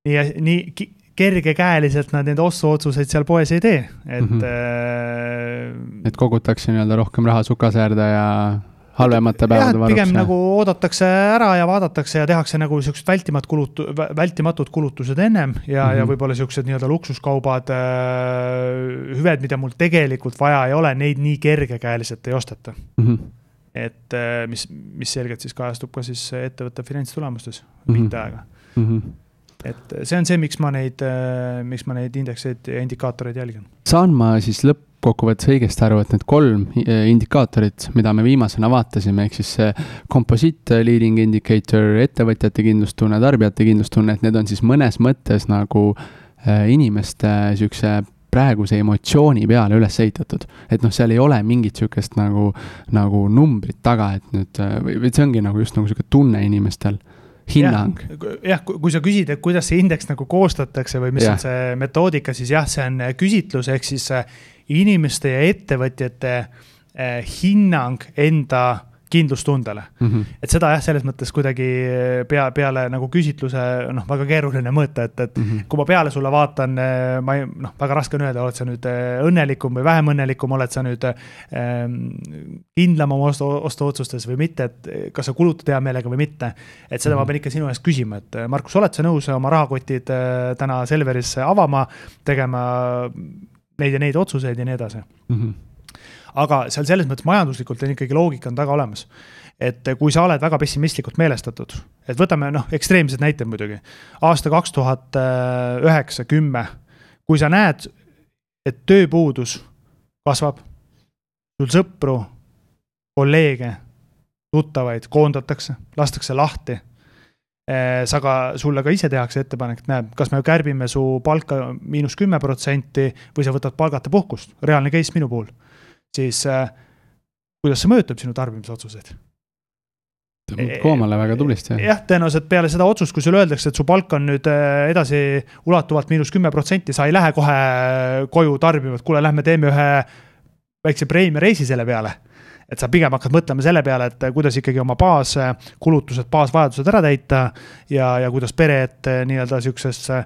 nii, nii kergekäeliselt nad neid ostuotsuseid seal poes ei tee, et mm. -hmm. Et kogutakse nii-öelda rohkem raha sukasäärde ja halvemate päevade varuks. pigem nagu oodatakse ära ja vaadatakse ja tehakse nagu siuksed vältimatud kulutu-, vältimatud kulutused ennem ja mm, -hmm. ja võib-olla siuksed nii-öelda luksuskaubad äh,, hüved, mida mul tegelikult vaja ei ole, neid nii kergekäeliselt ei osteta mm. -hmm et äh, mis, mis selgelt siis kajastub ka siis ettevõtte finantstulemustes mm -hmm. viitajaga mm. -hmm et see on see, miks ma neid, äh, miks ma neid indekseid ja indikaatoreid jälgin. saan ma siis lõppkokkuvõttes õigesti aru, et need kolm äh, indikaatorit, mida me viimasena vaatasime, ehk siis see composite leading indicator, ettevõtjate kindlustunne, tarbijate kindlustunne, et need on siis mõnes mõttes nagu inimeste sihukese praeguse emotsiooni peale üles ehitatud. et noh, seal ei ole mingit sihukest nagu, nagu numbrit taga, et nüüd või, või see ongi nagu just nagu sihuke tunne inimestel hinnang. jah, kui sa küsid, et kuidas see indeks nagu koostatakse või mis ja. on see metoodika, siis jah, see on küsitlus, ehk siis inimeste ja ettevõtjate eh, hinnang enda kindlustundele mm. -hmm. et seda jah, selles mõttes kuidagi pea, peale nagu küsitluse noh, väga keeruline mõõta, et, et mm -hmm. kui ma peale sulle vaatan, ma ei noh, väga raske on öelda, oled sa nüüd eh, õnnelikum või vähem õnnelikum, oled sa nüüd ähm, kindlam oma ostu, ostuotsustes või mitte, et kas sa kulutad hea meelega või mitte. et seda mm -hmm. ma mhm. pean ikka sinu käest küsima, et Markus, oled sa nõus oma rahakotid täna Selveris avama, tegema neid ja neid otsuseid ja nii edasi mm? -hmm aga seal selles mõttes majanduslikult on ikkagi loogika on taga olemas. et kui sa oled väga pessimistlikult meelestatud, et võtame noh, ekstreemsed näited muidugi, aasta kaks tuhat üheksa, kümme, kui sa näed, et tööpuudus kasvab, sul sõpru, kolleege, tuttavaid koondatakse, lastakse lahti eh, sa ka, sulle ka ise tehakse ettepanek, et näed, kas me kärbime su palka miinus kümme protsenti või sa võtad palgata puhkust, reaalne case minu puhul siis äh, kuidas see mõjutab sinu tarbimisotsuseid? tõmbab koomale väga tublisti. jah, tõenäoliselt peale seda otsust, kui sulle öeldakse, et su palk on nüüd äh, edasi ulatuvalt miinus kümme protsenti, sa ei lähe kohe koju tarbima, et kuule, lähme teeme ühe väikse preemiareisi selle peale. et sa pigem hakkad mõtlema selle peale, et kuidas ikkagi oma baaskulutused, baasvajadused ära täita ja, ja kuidas peret nii-öelda sihukesesse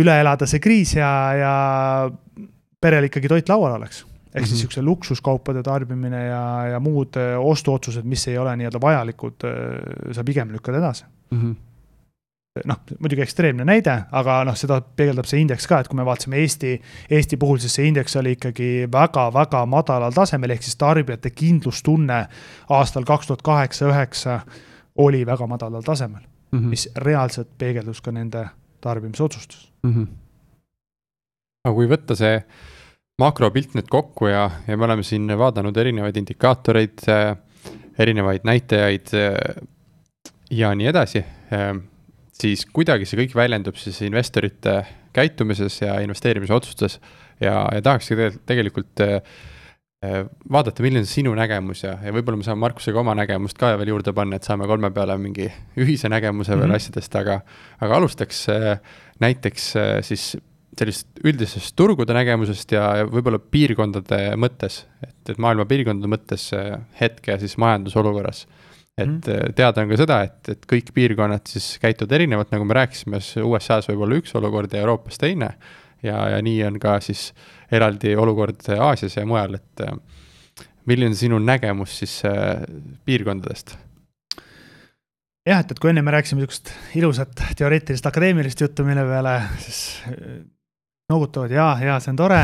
üle elada see kriis ja, ja perel ikkagi toit laual oleks ehk siis niisuguse mm -hmm. luksuskaupade tarbimine ja, ja muud äh, ostuotsused, mis ei ole nii-öelda vajalikud, äh, sa pigem lükkad edasi mm. -hmm noh, muidugi ekstreemne näide, aga noh, seda peegeldab see indeks ka, et kui me vaatasime Eesti, Eesti puhul, siis see indeks oli ikkagi väga-väga madalal tasemel, ehk siis tarbijate kindlustunne aastal kaks tuhat kaheksa, üheksa oli väga madalal tasemel mm, -hmm. mis reaalselt peegeldus ka nende tarbimisotsustus mm. -hmm. aga kui võtta see makropilt nüüd kokku ja, ja me oleme siin vaadanud erinevaid indikaatoreid, erinevaid näitajaid ja nii edasi, siis kuidagi see kõik väljendub siis investorite käitumises ja investeerimisotsustes ja, ja tahakski tegelikult vaadata, milline on sinu nägemus ja, ja võib-olla me saame Markusega oma nägemust ka veel juurde panna, et saame kolme peale mingi ühise nägemuse veel mm -hmm. asjadest, aga, aga alustaks näiteks siis sellisest üldisest turgude nägemusest ja, võib-olla piirkondade mõttes, et, et maailma piirkondade mõttes hetke siis majandusolukorras. et mm. teada on ka seda, et, et kõik piirkonnad siis käituvad erinevalt, nagu me rääkisime, USA-s võib olla üks olukord ja Euroopas teine. ja, ja nii on ka siis eraldi olukord Aasias ja mujal, et milline on sinu nägemus siis piirkondadest? jah, et, et kui enne me rääkisime niisugust ilusat teoreetilist akadeemilist juttu, mille peale siis noogutavad ja, ja see on tore.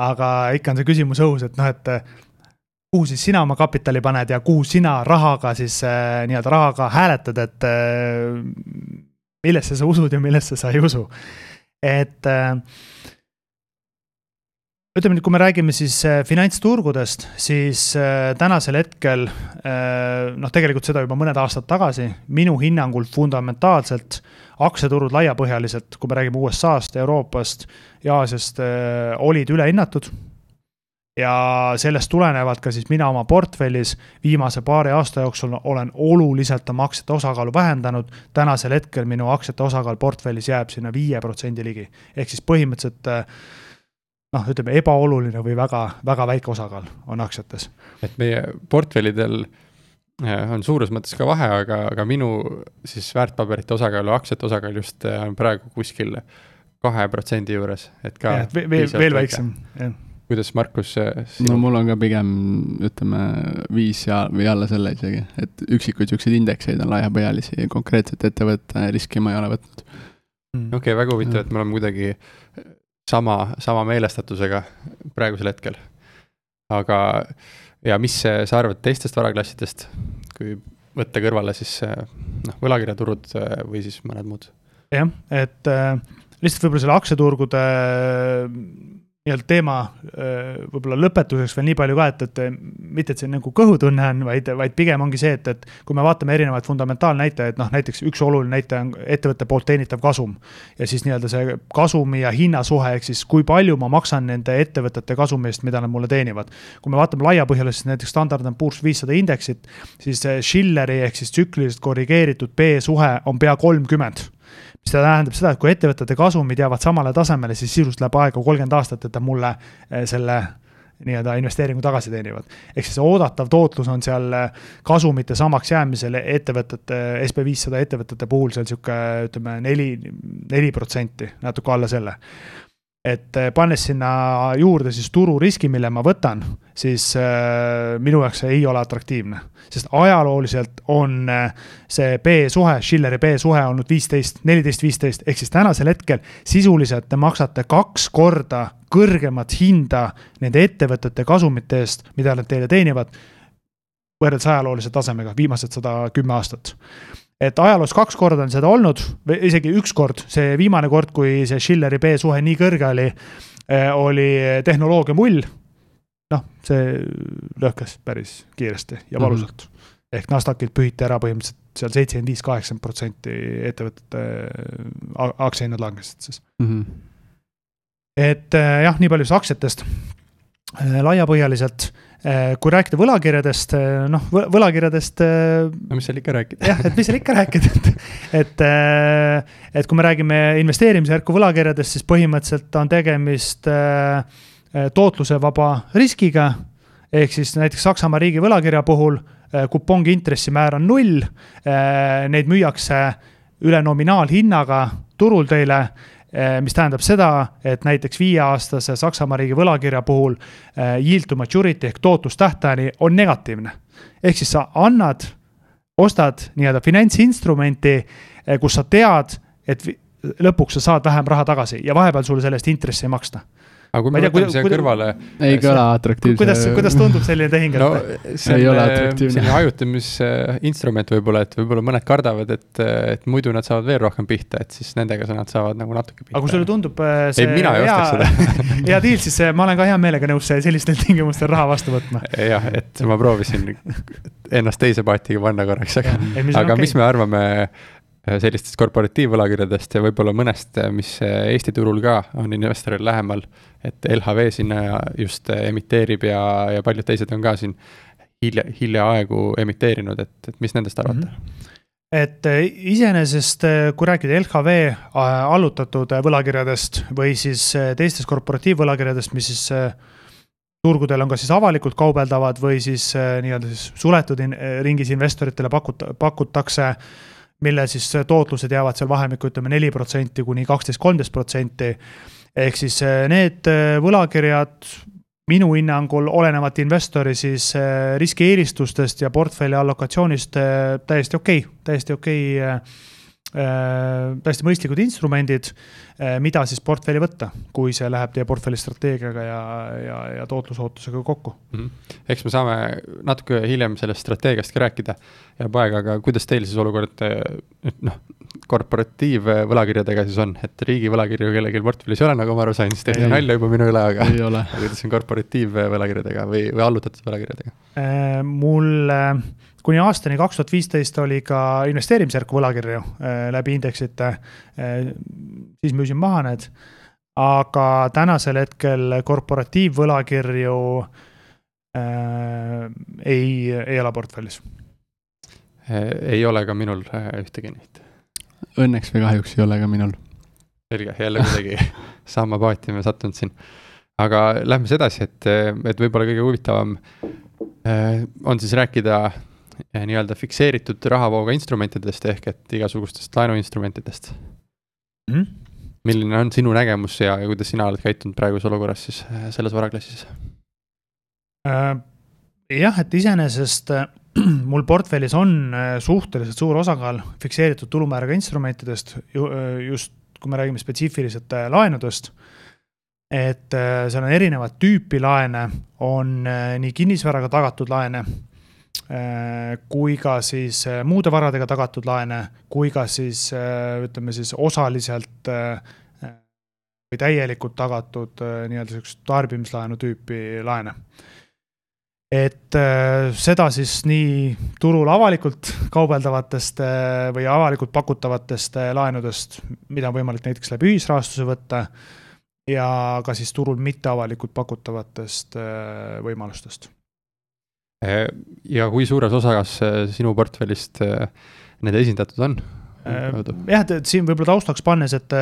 aga ikka on see küsimus õhus, et noh, et kuhu siis sina oma kapitali paned ja kuhu sina rahaga siis äh, nii-öelda rahaga hääletad, et äh, millesse sa usud ja millesse sa ei usu. et äh, ütleme nüüd, kui me räägime siis äh, finantsturgudest, siis äh, tänasel hetkel äh, noh, tegelikult seda juba mõned aastad tagasi, minu hinnangul fundamentaalselt aktsiaturud laiapõhjaliselt, kui me räägime USA-st, Euroopast ja Aasiast, olid ülehinnatud. ja sellest tulenevalt ka siis mina oma portfellis viimase paari aasta jooksul olen oluliselt oma aktsiate osakaalu vähendanud. tänasel hetkel minu aktsiate osakaal portfellis jääb sinna viie protsendi ligi, ehk siis põhimõtteliselt noh, ütleme ebaoluline või väga, väga väike osakaal on aktsiates. et meie portfellidel äh, on suures mõttes ka vahe, aga, aga minu siis väärtpaberite osakaal, aktsiate osakaal just äh, on praegu kuskil kahe protsendi juures, et ka. veel, veel väiksem, jah kuidas Markus äh, sinu...? no mul on ka pigem ütleme viis ja, või alla selle isegi, et üksikuid siukseid indekseid on laiapõhjalisi, konkreetset ettevõtte riski ma ei ole võtnud. okei okay,, väga huvitav, et me oleme kuidagi sama, sama meelestatusega praegusel hetkel. aga, ja mis sa arvad teistest varaklassidest, kui võtta kõrvale siis noh, võlakirjaturud äh, või siis mõned muud? jah, et äh, lihtsalt võib-olla selle aktsiaturgude nii-öelda teema võib-olla lõpetuseks veel nii palju ka, et, et mitte, et see nagu kõhutunne on, vaid, vaid pigem ongi see, et, et kui me vaatame erinevaid fundamentaalnäitajaid, noh näiteks üks oluline näitaja on ettevõtte poolt teenitav kasum. ja siis nii-öelda see kasumi ja hinna suhe, ehk siis kui palju ma maksan nende ettevõtete kasumi eest, mida nad mulle teenivad. kui me vaatame laiapõhjaliselt näiteks Standard and Poor's viissada indeksit, siis Schilleri ehk siis tsükliliselt korrigeeritud B-suhe on pea kolmkümmend mis tähendab seda, et kui ettevõtete kasumid jäävad samale tasemele, siis sisuliselt läheb aega kolmkümmend aastat, et nad mulle eh, selle nii-öelda investeeringu tagasi teenivad. ehk siis oodatav tootlus on seal eh, kasumite samaks jäämisel ettevõtete, SB viissada ettevõtete puhul seal sihuke, ütleme neli, neli protsenti, natuke alla selle et eh, pannes sinna juurde siis tururiski, mille ma võtan, siis äh, minu jaoks see ei ole atraktiivne. sest ajalooliselt on äh, see B-suhe, Schilleri B-suhe olnud viisteist, neliteist, viisteist, ehk siis tänasel hetkel sisuliselt te maksate kaks korda kõrgemat hinda nende ettevõtete kasumite eest, mida nad teile teenivad, võrreldes ajaloolise tasemega viimased sada kümme aastat et ajaloos kaks korda on seda olnud, või isegi üks kord, see viimane kord, kui see Schilleri B-suhe nii kõrge oli, eh, oli tehnoloogia mull. noh, see lõhkes päris kiiresti ja mhm. valusalt mm. -hmm. ehk Nasdaqilt pühiti ära põhimõtteliselt seal seitsekümmend viis, kaheksakümmend protsenti ettevõtete aktsiahinnad langesid siis mm. -hmm. et eh, jah, nii palju siis aktsiatest. Eh, laiapõhjaliselt Äh, kui rääkida võlakirjadest, äh, noh, võlakirjadest. Äh, no mis seal ikka rääkida. jah, et mis seal ikka rääkida, et, et, et kui me räägime investeerimisjärku võlakirjadest, siis põhimõtteliselt on tegemist tootlusevaba riskiga. ehk siis näiteks Saksamaa riigi võlakirja puhul kupongi intressimäär on null. Neid müüakse üle nominaalhinnaga turul teile mis tähendab seda, et näiteks viieaastase Saksamaa riigi võlakirja puhul eh, yield to maturity ehk tootlustähtajani on negatiivne. ehk siis sa annad, ostad nii-öelda finantsinstrumenti, eh, kus sa tead, et lõpuks sa saad vähem raha tagasi ja vahepeal sulle selle eest intressi ei maksta aga kui Ma me võtame siia kuida- kõrvale ei kõla atraktiivse. kuidas, kuidas tundub selline tehing, et no see Ei on ole äh, atraktiivne. selline hajutamisinstrument võib-olla, et võib-olla mõned kardavad, et, et muidu nad saavad veel rohkem pihta, et siis nendega sa- nad saavad nagu natuke pihta. aga kui sulle tundub äh, see ei, mina ei ostaks seda. hea diil, siis äh, ma olen ka hea meelega nõus äh, sellistel tingimustel raha vastu võtma. jah, et ma proovisin ennast teise paatiga panna korraks, aga, aga mis me arvame äh, sellistest korporatiivvõlakirjadest ja võib-olla mõnest, mis äh, Eesti turul ka on investoril lähemal. Et LHV sinna just emiteerib ja, ja paljud teised on ka siin hilja, hiljaaegu emiteerinud, et, et mis nendest arvate mm? -hmm. et äh, iseenesest, kui rääkida LHV äh, allutatud võlakirjadest või siis teistest korporatiivvõlakirjadest, mis siis turgudel on kas siis avalikult kaubeldavad või siis nii-öelda siis suletud in, ringis investoritele pakuta-, pakutakse, mille siis tootlused jäävad seal vahemikku, ütleme neli protsenti kuni kaksteist, kolmteist protsenti. Ehk siis äh, need äh, võlakirjad minu hinnangul olenevalt investori siis äh, riskieelistustest ja portfelli allokatsioonist täiesti okei okay,, täiesti okei okay, täiesti mõistlikud instrumendid, mida siis portfelli võtta, kui see läheb teie portfelli strateegiaga ja, ja, ja tootlusootusega kokku. Mhm. eks me saame natuke hiljem sellest strateegiast ka rääkida, jääb aega, aga kuidas teil siis olukord eh, noh, korporatiivvõlakirjadega siis on, et riigi võlakirju kellelgi portfellis ei ole, nagu ma aru sain, siis tehti nalja juba minu üle, aga aga kuidas on korporatiivvõlakirjadega või, või allutatud võlakirjadega? Äh, mul äh, kuni aastani kaks tuhat viisteist oli ka investeerimisjärku võlakirju äh, läbi indeksite. siis müüsin maha need, aga tänasel hetkel korporatiivvõlakirju äh, ei, ei ole portfellis. ei ole ka minul ühtegi neid. Õnneks või kahjuks ei ole ka minul. selge, jälle kuidagi sama paati me sattunud siin. aga lähme siis edasi, et, et võib-olla kõige huvitavam eh, on siis rääkida eh, nii-öelda fikseeritud rahavooga instrumentidest ehk et igasugustest laenuinstrumentidest. Mhm. milline on sinu nägemus ja, ja kuidas sina oled käitunud praeguses olukorras siis eh, selles varaklassis? Äh, jah, et iseenesest äh, mul portfellis on äh, suhteliselt suur osakaal fikseeritud tulumääraga instrumentidest, just kui me räägime spetsiifiliselt äh, laenudest. et äh, seal on erinevat tüüpi laene, on äh, nii kinnisvaraga tagatud laene äh, kui ka siis äh, muude varadega tagatud laene, kui ka siis äh, ütleme siis osaliselt äh, või täielikult tagatud äh, nii-öelda siukest tarbimislaenu tüüpi laene et äh, seda siis nii turul avalikult kaubeldavatest äh, või avalikult pakutavatest äh, laenudest, mida on võimalik näiteks läbi ühisrahastuse võtta, ja ka siis turul mitteavalikult pakutavatest võimalustest. Ja kui suures osas sinu portfellist need esindatud on? Jah, et siin võib-olla taustaks pannes, et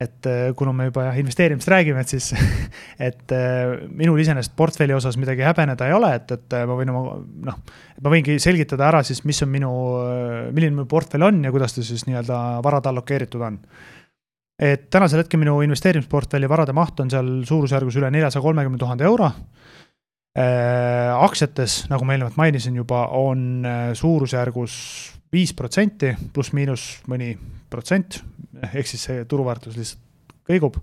et äh, kuna me juba jah, investeerimisest räägime, et siis, et äh, minul iseenesest portfelli osas midagi häbeneda ei ole, et, et ma võin oma noh, ma võingi selgitada ära siis, mis on minu, milline minu portfell on ja kuidas ta siis nii-öelda varad allokeeritud on. et tänasel hetkel minu investeerimisportfelli varade maht on seal suurusjärgus üle neljasaja kolmekümne tuhande euro äh,. aktsiates, nagu ma eelnevalt mainisin juba, on äh, suurusjärgus viis protsenti pluss-miinus mõni protsent, ehk siis see turuväärtus lihtsalt kõigub.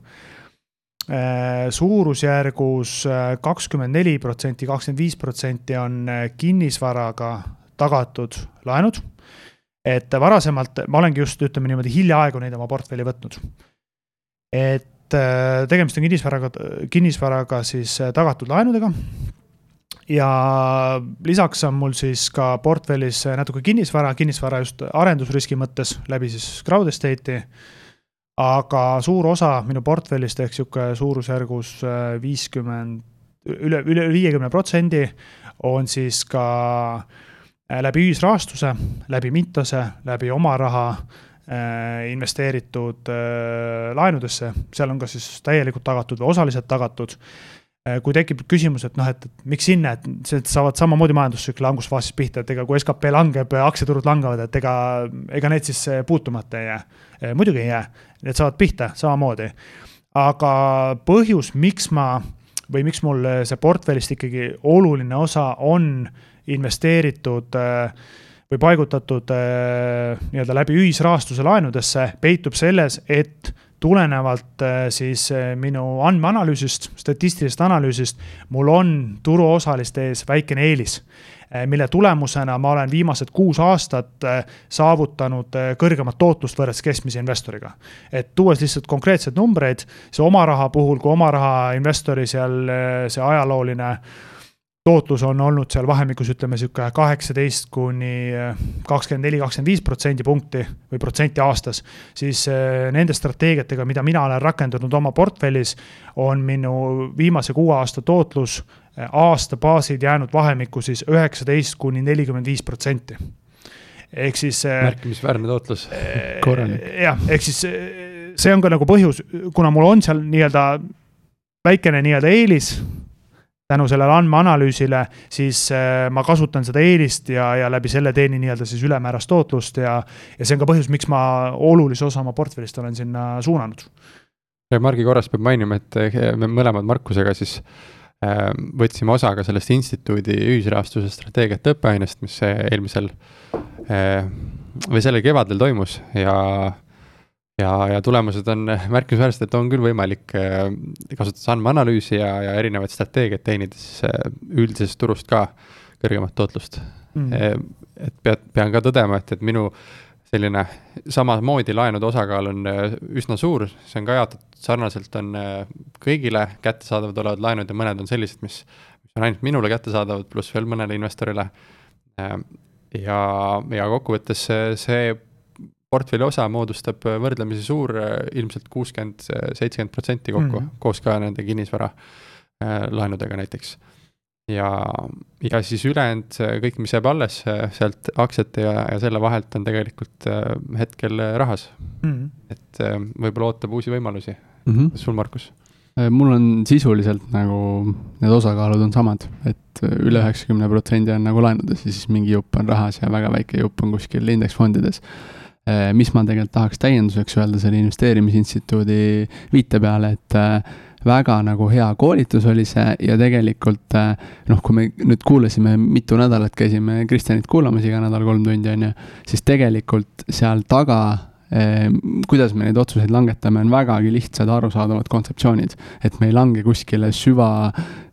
suurusjärgus äh, kakskümmend neli protsenti, kakskümmend viis protsenti on äh, kinnisvaraga tagatud laenud. et varasemalt ma olengi just, ütleme niimoodi hiljaaegu neid oma portfelli võtnud. et äh, tegemist on kinnisvaraga, kinnisvaraga siis äh, tagatud laenudega ja lisaks on mul siis ka portfellis natuke kinnisvara, kinnisvara just arendusriski mõttes läbi siis crowd estate'i. aga suur osa minu portfellist ehk sihuke suurusjärgus äh, viiskümmend, üle, üle viiekümne protsendi on siis ka äh, läbi ühisrahastuse, läbi Mintose, läbi oma raha äh, investeeritud laenudesse, seal on ka siis täielikult tagatud või osaliselt tagatud kui tekib küsimus, et noh, et miks sinna, et see saavad samamoodi majandustsükli langusfaasis pihta, et ega kui skp langeb, aktsiaturud langevad, et ega, ega need siis äh, puutumata ei jää. muidugi ei jää, need saavad pihta samamoodi. aga põhjus, miks ma või miks mul see portfellist ikkagi oluline osa on investeeritud äh, või paigutatud äh, nii-öelda läbi ühisrahastuse laenudesse, peitub selles, et tulenevalt siis minu andmeanalüüsist, statistilisest analüüsist, mul on turuosaliste ees väikene eelis Eh, mille tulemusena ma olen viimased kuus aastat saavutanud kõrgemat tootlust võrreldes keskmise investoriga. et tuues lihtsalt konkreetseid numbreid, see oma raha puhul, kui oma raha investori seal see ajalooline tootlus on olnud seal vahemikus ütleme sihuke kaheksateist kuni kakskümmend neli, kakskümmend viis protsendipunkti või protsenti aastas. siis nende strateegiatega, mida mina olen rakendanud oma portfellis, on minu viimase kuue aasta tootlus aasta baasil jäänud vahemikku siis üheksateist kuni nelikümmend viis protsenti. ehk siis. Äh, märkimisväärne tootlus. Äh, jah, ehk siis äh, see on ka nagu põhjus, kuna mul on seal nii-öelda väikene nii-öelda eelis tänu sellele andmeanalüüsile, siis ma kasutan seda eelist ja, ja läbi selle teenin nii-öelda siis ülemäärast tootlust ja, ja see on ka põhjus, miks ma olulise osa oma portfellist olen sinna suunanud. Margi korras peab mainima, et me mõlemad Markusega siis äh, võtsime osa ka sellest instituudi ühisrahastuse strateegiate õppeainest, mis eelmisel ehm, või sellel kevadel toimus ja ja, ja tulemused on märkimisväärsed, et on küll võimalik ehm, kasutades andmeanalüüsi ja, ja erinevaid strateegiaid teenides üldisest turust ka kõrgemat tootlust. Mm.. et pead, pean ka tõdema, et, et minu selline samamoodi laenude osakaal on üsna suur, see on ka jaotatud sarnaselt, on kõigile kättesaadavad olevad laenud ja mõned on sellised, mis, mis on ainult minule kättesaadavad, pluss veel mõnele investorile. Ja, ja kokkuvõttes see, see portfelli osa moodustab võrdlemisi suur, ilmselt kuuskümmend, seitsekümmend protsenti kokku mm, -hmm. koos ka nende kinnisvara laenudega näiteks ja, ja siis ülejäänud kõik, mis jääb alles sealt aktsiate ja, ja selle vahelt on tegelikult äh, hetkel rahas mm. -hmm. et äh, võib-olla ootab uusi võimalusi mm. -hmm. sul, Markus? Äh, mul on sisuliselt nagu need osakaalud on samad, et üle üheksakümne protsendi on nagu laenudes ja siis mingi jupp on rahas ja väga väike jupp on kuskil indeksfondides. Mis ma tegelikult tahaks täienduseks öelda selle investeerimisinstituudi viite peale, et väga nagu hea koolitus oli see ja tegelikult äh, noh, kui me nüüd kuulasime, mitu nädalat käisime Kristjanit kuulamas iga nädal kolm tundi, on ju, siis tegelikult seal taga kuidas me neid otsuseid langetame, on vägagi lihtsad arusaadavad kontseptsioonid. et me ei lange kuskile süva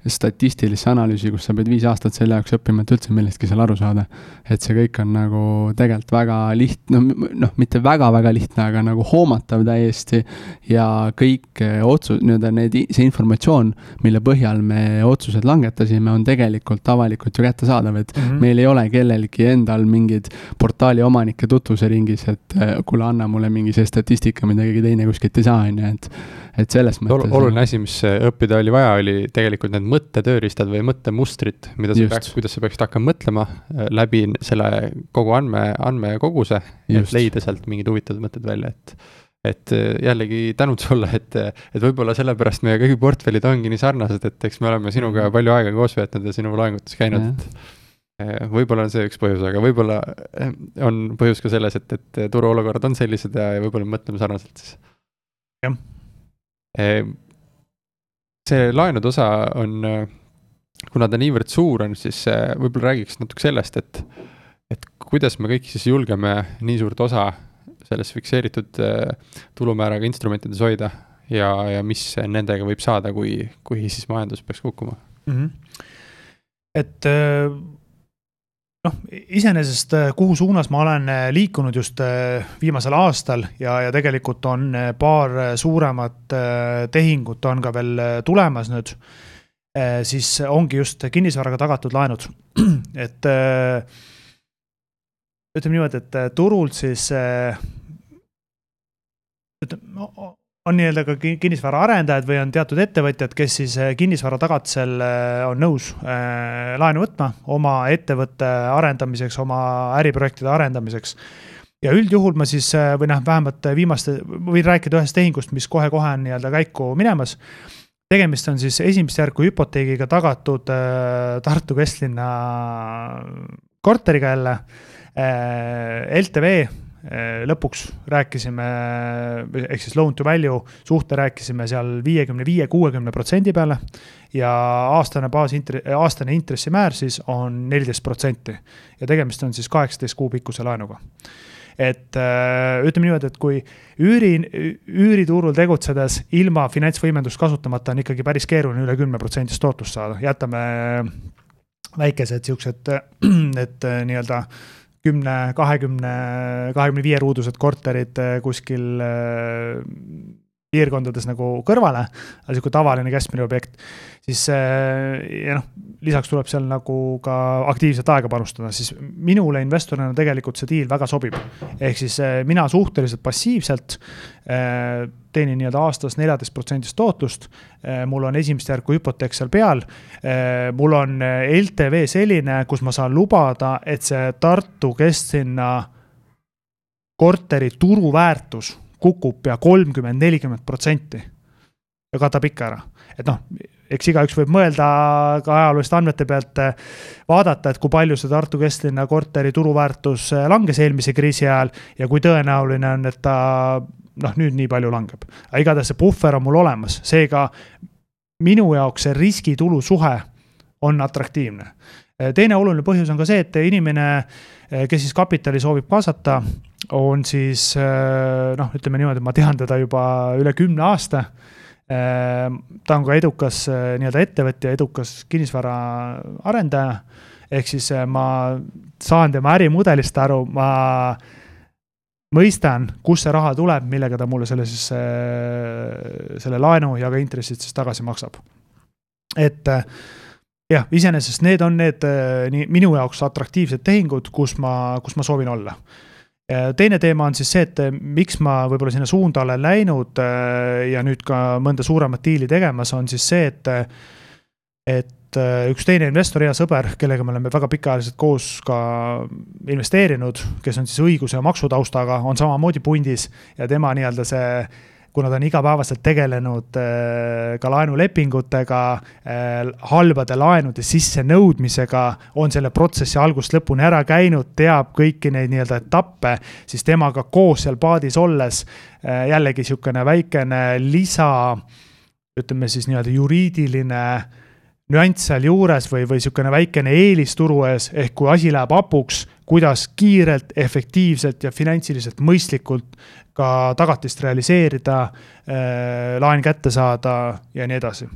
statistilisse analüüsi, kus sa pead viis aastat selle jaoks õppima, et üldse millestki seal aru saada. et see kõik on nagu tegelikult väga lihtne, no noh, mitte väga-väga lihtne, aga nagu hoomatav täiesti. ja kõik eh, otsus, nii-öelda need, see informatsioon, mille põhjal me otsused langetasime, on tegelikult avalikult ju kättesaadav, et mm -hmm. meil ei ole kellelgi endal mingid portaali omanike tutvuse ringis, et eh, kuule, anna mulle mingi see statistika, mida keegi teine kuskilt ei saa, on ju, et et selles mõttes. oluline asi, mis õppida oli vaja, oli tegelikult need mõttetööriistad või mõttemustrid, mida sa peaks, kuidas sa peaksid hakkama mõtlema äh, läbi selle kogu andme, andmekoguse, et leida sealt mingid huvitavad mõtted välja, et et äh, jällegi tänud sulle, et, et võib-olla sellepärast meie kõigi portfellid ongi nii sarnased, et eks me oleme sinuga mhm. palju aega koos veetnud ja sinu loengutes käinud, et äh, võib-olla on see üks põhjus, aga võib-olla on põhjus ka selles, et, et turuolukorrad on sellised ja, ja võib-olla me mõtleme sarnaselt siis. jah see laenude osa on, kuna ta niivõrd suur on, siis võib-olla räägiks natuke sellest, et, et kuidas me kõik siis julgeme nii suurt osa selles fikseeritud eh, tulumääraga instrumentides hoida ja, ja mis nendega võib saada, kui, kui siis majandus peaks kukkuma mm? -hmm. et noh, iseenesest äh, kuhu suunas ma olen äh, liikunud just äh, viimasel aastal ja, ja tegelikult on paar suuremat tehingut on ka veel tulemas nüüd. siis ongi just kinnisvaraga tagatud laenud, et ütleme niimoodi, et turult siis ütleme, on nii-öelda ka kinnisvaraarendajad või on teatud ettevõtjad, kes siis eh, kinnisvara tagatisel eh, on nõus eh, laenu võtma oma ettevõtte arendamiseks, oma äriprojektide arendamiseks. ja üldjuhul ma siis, või noh, vähemalt viimaste, võin rääkida ühest tehingust, mis kohe-kohe on nii-öelda käiku minemas. tegemist on siis esimest järku hüpoteegiga tagatud Tartu kesklinna korteriga jälle. LTV lõpuks rääkisime, ehk siis loan to value suhte rääkisime seal viiekümne viie, kuuekümne protsendi peale. ja aastane baasintri-, aastane intressimäär siis on neliteist protsenti. ja tegemist on siis kaheksateist kuu pikkuse laenuga. et ütleme niimoodi, et kui üüri, üüriturul tegutsedes ilma finantsvõimendust kasutamata on ikkagi päris keeruline üle kümne protsendist tootlust saada, jätame väikesed siuksed, et nii-öelda kümne, kahekümne, kahekümne viie ruudused korterid kuskil piirkondades nagu kõrvale, aga niisugune tavaline keskmine objekt, siis ja noh, lisaks tuleb seal nagu ka aktiivset aega panustada, siis minule investorina tegelikult see diil väga sobib. ehk siis mina suhteliselt passiivselt teenin nii-öelda aastas neljateist protsendist tootlust. mul on esimest järku hüpoteek seal peal. mul on LTV selline, kus ma saan lubada, et see Tartu kesklinna korteri turuväärtus kukub pea kolmkümmend, nelikümmend protsenti. Ja katab ikka ära, et noh, eks igaüks võib mõelda ka ajalooliste andmete pealt vaadata, et kui palju see Tartu kesklinna korteri turuväärtus langes eelmise kriisi ajal ja kui tõenäoline on, et ta noh, nüüd nii palju langeb. aga igatahes see puhver on mul olemas, seega minu jaoks see riskitulu suhe on atraktiivne. teine oluline põhjus on ka see, et inimene, kes siis kapitali soovib kaasata, on siis noh, ütleme niimoodi, ma tean teda juba üle kümne aasta. Ta on ka edukas nii-öelda ettevõtja, edukas kinnisvaraarendaja. ehk siis ma saan tema ärimudelist aru, ma mõistan, kust see raha tuleb, millega ta mulle selle siis, selle laenu ja ka intressid siis tagasi maksab. et jah, iseenesest need on need nii minu jaoks atraktiivsed tehingud, kus ma, kus ma soovin olla teine teema on siis see, et miks ma võib-olla sinna suunda olen läinud ja nüüd ka mõnda suuremat diili tegemas, on siis see, et, et üks teine investor, hea sõber, kellega me oleme väga pikaajaliselt koos ka investeerinud, kes on siis õiguse ja maksutaustaga, on samamoodi pundis ja tema nii-öelda see kuna ta on igapäevaselt tegelenud äh, ka laenulepingutega, äh, halbade laenude sissenõudmisega, on selle protsessi algusest lõpuni ära käinud, teab kõiki neid nii-öelda etappe, siis temaga koos seal paadis olles äh, jällegi niisugune väikene lisa, ütleme siis nii-öelda juriidiline nüanss sealjuures või, või niisugune väikene eelis turu ees, ehk kui asi läheb hapuks, kuidas kiirelt, efektiivselt ja finantsiliselt mõistlikult ka tagatist realiseerida, äh, laen kätte saada ja nii edasi.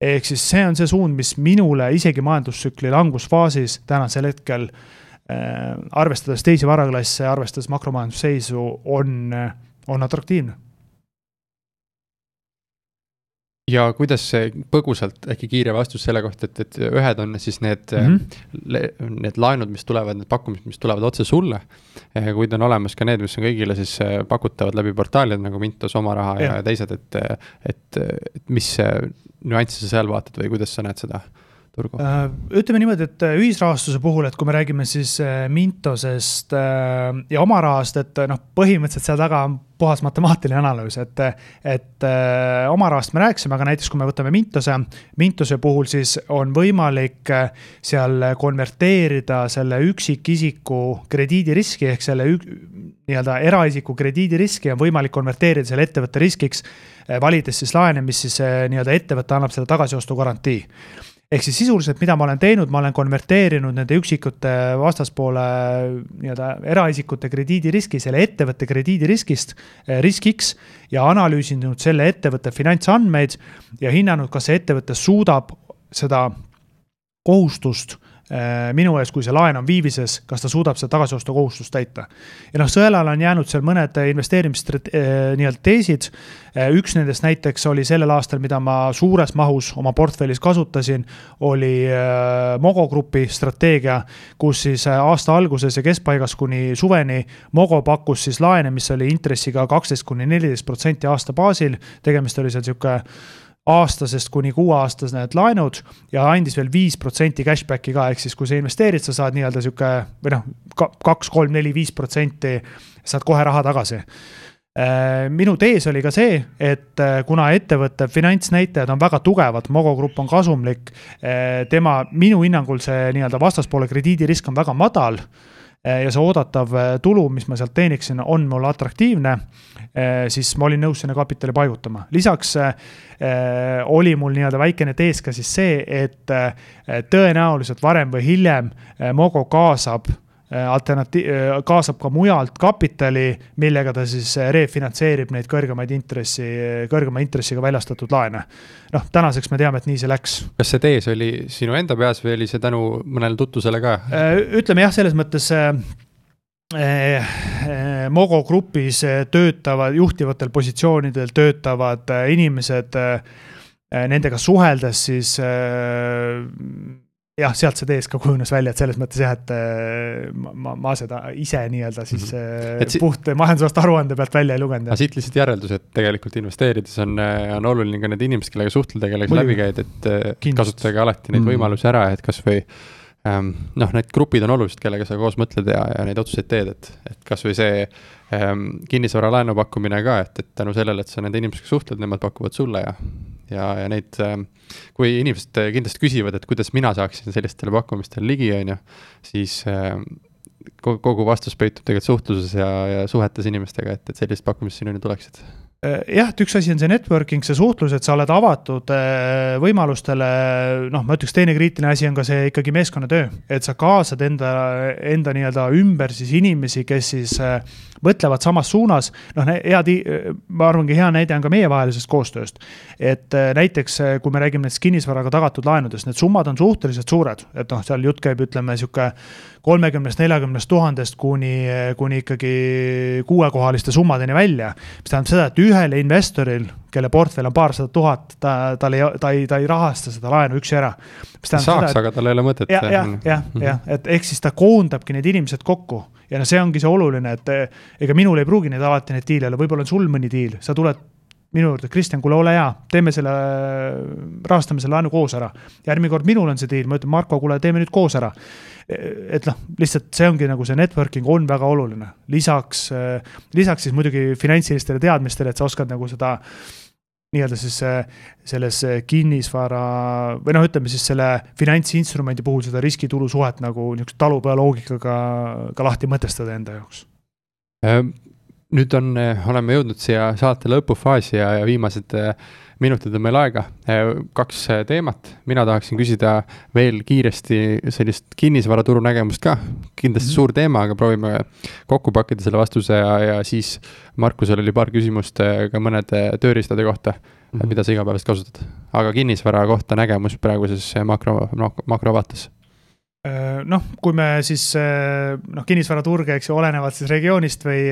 ehk siis see on see suund, mis minule isegi majandustsükli langusfaasis tänasel hetkel äh, arvestades teisi varaklasse, arvestades makromajandusseisu, on, on atraktiivne ja kuidas see põgusalt äkki kiire vastus selle kohta, et, et ühed on siis need mm, -hmm. need laenud, mis tulevad, need pakkumised, mis tulevad otse sulle. Eh, kuid on olemas ka need, mis on kõigile siis eh, pakutavad läbi portaalid nagu Mintos, Oma Raha ja, ja teised, et, et, et mis nüansse sa seal vaatad või kuidas sa näed seda? Turgu? Äh, ütleme niimoodi, et äh, ühisrahastuse puhul, et kui me räägime siis äh, Mintosest ja oma rahast, et noh, põhimõtteliselt seal taga on puhas matemaatiline analüüs, et, et oma rahast me rääkisime, aga näiteks kui me võtame Mintose, Mintose puhul siis on võimalik seal konverteerida selle üksikisiku krediidiriski ehk selle nii-öelda eraisiku krediidiriski on võimalik konverteerida selle ettevõtte riskiks, valides siis laene, mis siis nii-öelda ettevõte annab selle tagasiostu garantii ehk siis sisuliselt, mida ma olen teinud, ma olen konverteerinud nende üksikute vastaspoole nii-öelda eraisikute krediidiriski selle ettevõtte krediidiriskist eh, riskiks ja analüüsinud selle ettevõtte finantsandmeid ja hinnanud, kas see ettevõte suudab seda kohustust minu ees, kui see laen on viivises, kas ta suudab seda tagasiostukohustust täita. ja noh, sõelale on jäänud seal mõned investeerimisstrat-, äh, nii-öelda teesid. Äh, üks nendest näiteks oli sellel aastal, mida ma suures mahus oma portfellis kasutasin, oli Mogo Grupi strateegia, kus siis aasta alguses ja keskpaigas kuni suveni Mogo pakkus siis laene, mis oli intressiga kaksteist kuni neliteist protsenti aasta baasil. tegemist oli seal sihuke aastasest kuni kuueaastased laenud ja andis veel viis protsenti cashback'i ka, ehk siis kui sa investeerid, sa saad nii-öelda sihuke või noh, kaks, kolm, neli, viis protsenti saad kohe raha tagasi. Äh, minu tees oli ka see, et äh, kuna ettevõtte finantsnäitajad on väga tugevad, Mogo Grupp on kasumlik, äh, tema, minu hinnangul see nii-öelda vastaspoole krediidirisk on väga madal ja see oodatav tulu, mis ma sealt teeniksin, on mul atraktiivne Eh, siis ma olin nõus sinna kapitali paigutama. lisaks eh, oli mul nii-öelda väikene tees ka siis see, et eh, tõenäoliselt varem või hiljem Mogo kaasab alternatiiv, kaasab ka mujalt kapitali, millega ta siis refinantseerib neid kõrgemaid intressi, kõrgema intressiga väljastatud laene. noh, tänaseks me teame, et nii see läks. kas see tees oli sinu enda peas või oli see tänu mõnele tutvusele ka? ütleme jah, selles mõttes Mogo grupis töötavad, juhtivatel positsioonidel töötavad inimesed, nendega suheldes siis jah, sealt see tees ka kujunes välja, et selles mõttes jah, et äh, ma, ma seda ise nii-öelda siis mm -hmm. Si puht majandusaasta aruande pealt välja ei lugenud. aga siit lihtsalt järeldus, et tegelikult investeerides on, äh, on oluline ka need inimesed, kellega suhtleda, kellega läbi käid, et Kindlasti. kasutage alati neid mm -hmm. võimalusi ära, et kasvõi ähm, noh, need grupid on olulised, kellega sa koos mõtled ja, ja neid otsuseid teed, et, et kasvõi see ähm, kinnisvaralaenu pakkumine ka, et, et tänu sellele, et sa nende inimestega suhtled, nemad pakuvad sulle ja ja, ja neid, ähm, kui inimesed kindlasti küsivad, et kuidas mina saaksin sellistele pakkumistele ligi, on ju, siis ähm, kogu, vastus peitub tegelikult suhtluses ja, ja suhetes inimestega, et, et sellised pakkumised sinuni tuleksid. äh, jah, et üks asi on see networking, see suhtlus, et sa oled avatud äh, võimalustele, noh, ma ütleks, teine kriitiline asi on ka see ikkagi meeskonnatöö, et sa kaasad enda, enda nii-öelda ümber siis inimesi, kes siis äh, mõtlevad samas suunas. noh, hea, ma arvangi, hea näide on ka meievahelisest koostööst. et äh, näiteks, äh, kui me räägime näiteks kinnisvaraga tagatud laenudest, need summad on suhteliselt suured, et noh, seal jutt käib, ütleme sihuke kolmekümnest, neljakümnest tuhandest kuni, kuni ikkagi kuuekohaliste summadeni välja. mis tähendab seda, et ühel investoril, kelle portfell on paarsada tuhat, ta, tal ei, ta ei, ta ei rahasta seda laenu üksi ära. saaks, aga tal ei ole mõtet. jah, jah, jah, jah, et ehk siis ta koondabki need inimesed kokku ja no see ongi see oluline, et ega minul ei pruugi neid alati neid diile olla, võib-olla on sul mõni diil, sa tuled minu juurde, Kristjan, kuule, ole hea, teeme selle, rahastame selle laenu koos ära. järgmine kord minul on see diil, ma ütlen, Marko, kuule, teeme nüüd koos ära. et noh, lihtsalt see ongi nagu see networking on väga oluline, lisaks, lisaks siis muidugi finantsilistele teadmistele, et sa oskad nagu seda nii-öelda siis selles kinnisvara või noh, ütleme siis selle finantsinstrumendi puhul seda riskitulu suhet nagu niisuguse talupoja ka lahti mõtestada enda jaoks. Ehm, nüüd on, oleme jõudnud siia saate lõpufaasi ja, ja viimased minutid on meil aega. kaks teemat, mina tahaksin küsida veel kiiresti sellist kinnisvaraturu nägemust ka. kindlasti mm -hmm. suur teema, aga proovime kokku pakkida selle vastuse ja, ja siis Markusel oli paar küsimust ka mõnede tööriistade kohta mm, -hmm. mida sa igapäevaselt kasutad. aga kinnisvara kohta nägemus praeguses makro, makrovaates noh, kui me siis noh, kinnisvaraturge, eks ju, olenevalt siis regioonist või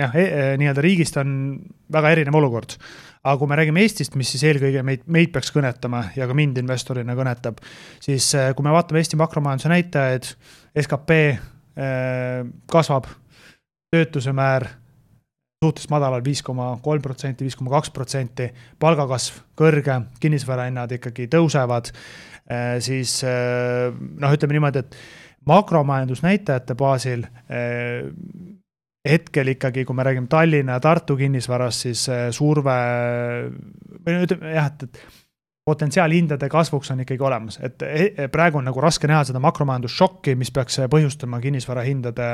jah e, e, nii-öelda riigist on väga erinev olukord. aga kui me räägime Eestist, mis siis eelkõige meid, meid peaks kõnetama ja ka mind investorina kõnetab, siis kui me vaatame Eesti makromajanduse näitajaid, skp kasvab, töötuse määr suhteliselt madalal, viis koma kolm protsenti, viis koma kaks protsenti, palgakasv kõrge, kinnisvarahinnad ikkagi tõusevad, siis noh, ütleme niimoodi, et makromajandusnäitajate baasil hetkel ikkagi, kui me räägime Tallinna ja Tartu kinnisvarast, siis surve või no ütleme jah, et, et potentsiaal hindade kasvuks on ikkagi olemas, et praegu on nagu raske näha seda makromajandusšokki, mis peaks põhjustama kinnisvarahindade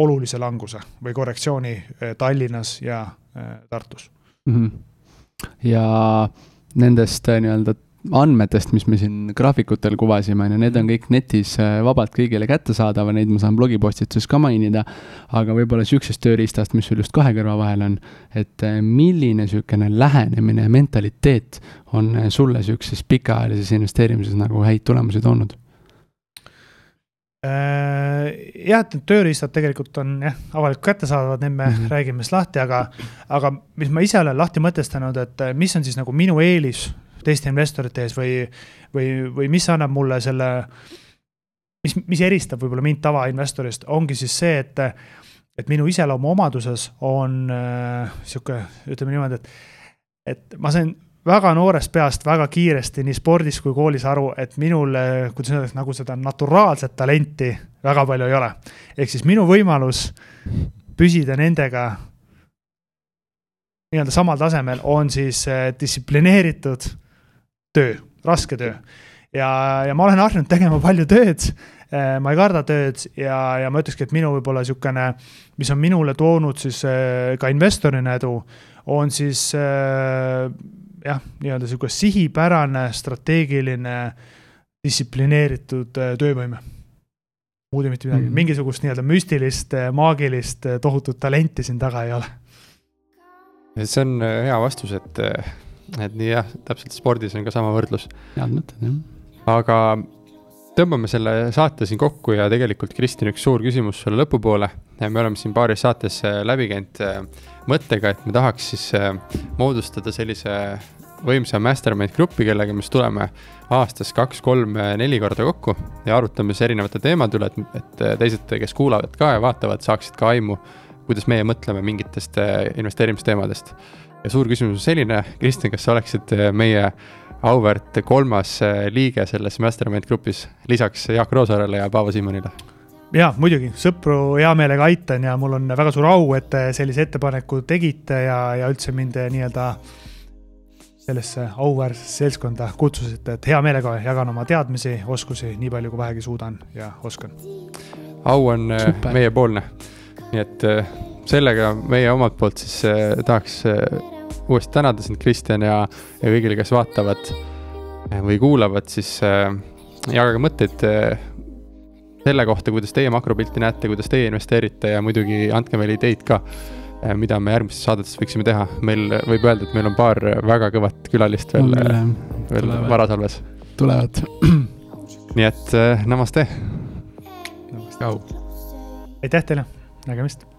olulise languse või korrektsiooni Tallinnas ja Tartus mm. -hmm. ja nendest nii-öelda andmetest, mis me siin graafikutel kuvasime, on ju, need on kõik netis äh, vabalt kõigile kättesaadavad, neid ma saan blogipostituses ka mainida. aga võib-olla sihukesest tööriistast, mis sul just kahe kõrva vahel on, et äh, milline sihukene lähenemine ja mentaliteet on äh, sulle sihukeses pikaajalises investeerimises nagu häid tulemusi toonud? jah, et need tööriistad tegelikult on jah, avalikult kättesaadavad, need me mm -hmm. räägime siis lahti, aga, aga mis ma ise olen lahti mõtestanud, et mis on siis nagu minu eelis teiste investorite ees või, või, või mis annab mulle selle, mis, mis eristab võib-olla mind tavainvestorist, ongi siis see, et, et minu iseloomuomaduses on äh, sihuke, ütleme niimoodi, et, et ma sain väga noorest peast väga kiiresti nii spordis kui koolis aru, et minul, kuidas öelda, nagu seda naturaalset talenti väga palju ei ole. ehk siis minu võimalus püsida nendega nii-öelda samal tasemel on siis äh, distsiplineeritud töö, raske töö. ja, ja ma olen harjunud tegema palju tööd, äh, ma ei karda tööd ja, ja ma ütlekski, et minu võib-olla niisugune, mis on minule toonud siis äh, ka investorina edu, on siis äh, jah, nii-öelda niisugune sihipärane, strateegiline, distsiplineeritud töövõime muud ei mitte midagi mm, mingisugust nii-öelda müstilist, maagilist, tohutut talenti siin taga ei ole. see on hea vastus, et, et nii jah, täpselt spordis on ka sama võrdlus. head mõtted, jah. aga tõmbame selle saate siin kokku ja tegelikult Kristjan, üks suur küsimus sulle lõpupoole. me oleme siin paaris saates äh, läbi käinud äh, mõttega, et me tahaks siis äh, moodustada sellise võimsa mastermind grupi, kellega me siis tuleme aastas kaks-kolm-neli korda kokku ja arutame siis erinevate teemade üle, et, et teised, kes kuulavad ka ja vaatavad, saaksid ka aimu, kuidas meie mõtleme mingitest investeerimisteemadest. Ja suur küsimus on selline, Kristjan, kas sa oleksid meie auväärt kolmas äh, liige selles mastermind grupis, lisaks Jaak Roosaarele ja Paavo Simonile jaa, muidugi, sõpru hea meelega aitan ja mul on väga suur au, et te sellise ettepaneku tegite ja, ja üldse mind nii-öelda sellesse auväärsesse seltskonda kutsusite, et hea meelega jagan oma teadmisi, oskusi nii palju, kui vähegi suudan ja oskan. au on äh, Super. meiepoolne, nii et äh, sellega meie omalt poolt siis tahaks uuesti tänada sind, Kristjan, ja, ja kõigile, kes vaatavad eh, või kuulavad, siis jagage mõtteid selle kohta, kuidas teie makropilti näete, kuidas teie investeerite ja muidugi andke meile ideid ka mida me järgmistes saadetes võiksime teha. meil võib öelda, et meil on paar väga kõvat külalist veel, veel varasalves. tulevad. nii et namaste. namaste, au. aitäh teile, nägemist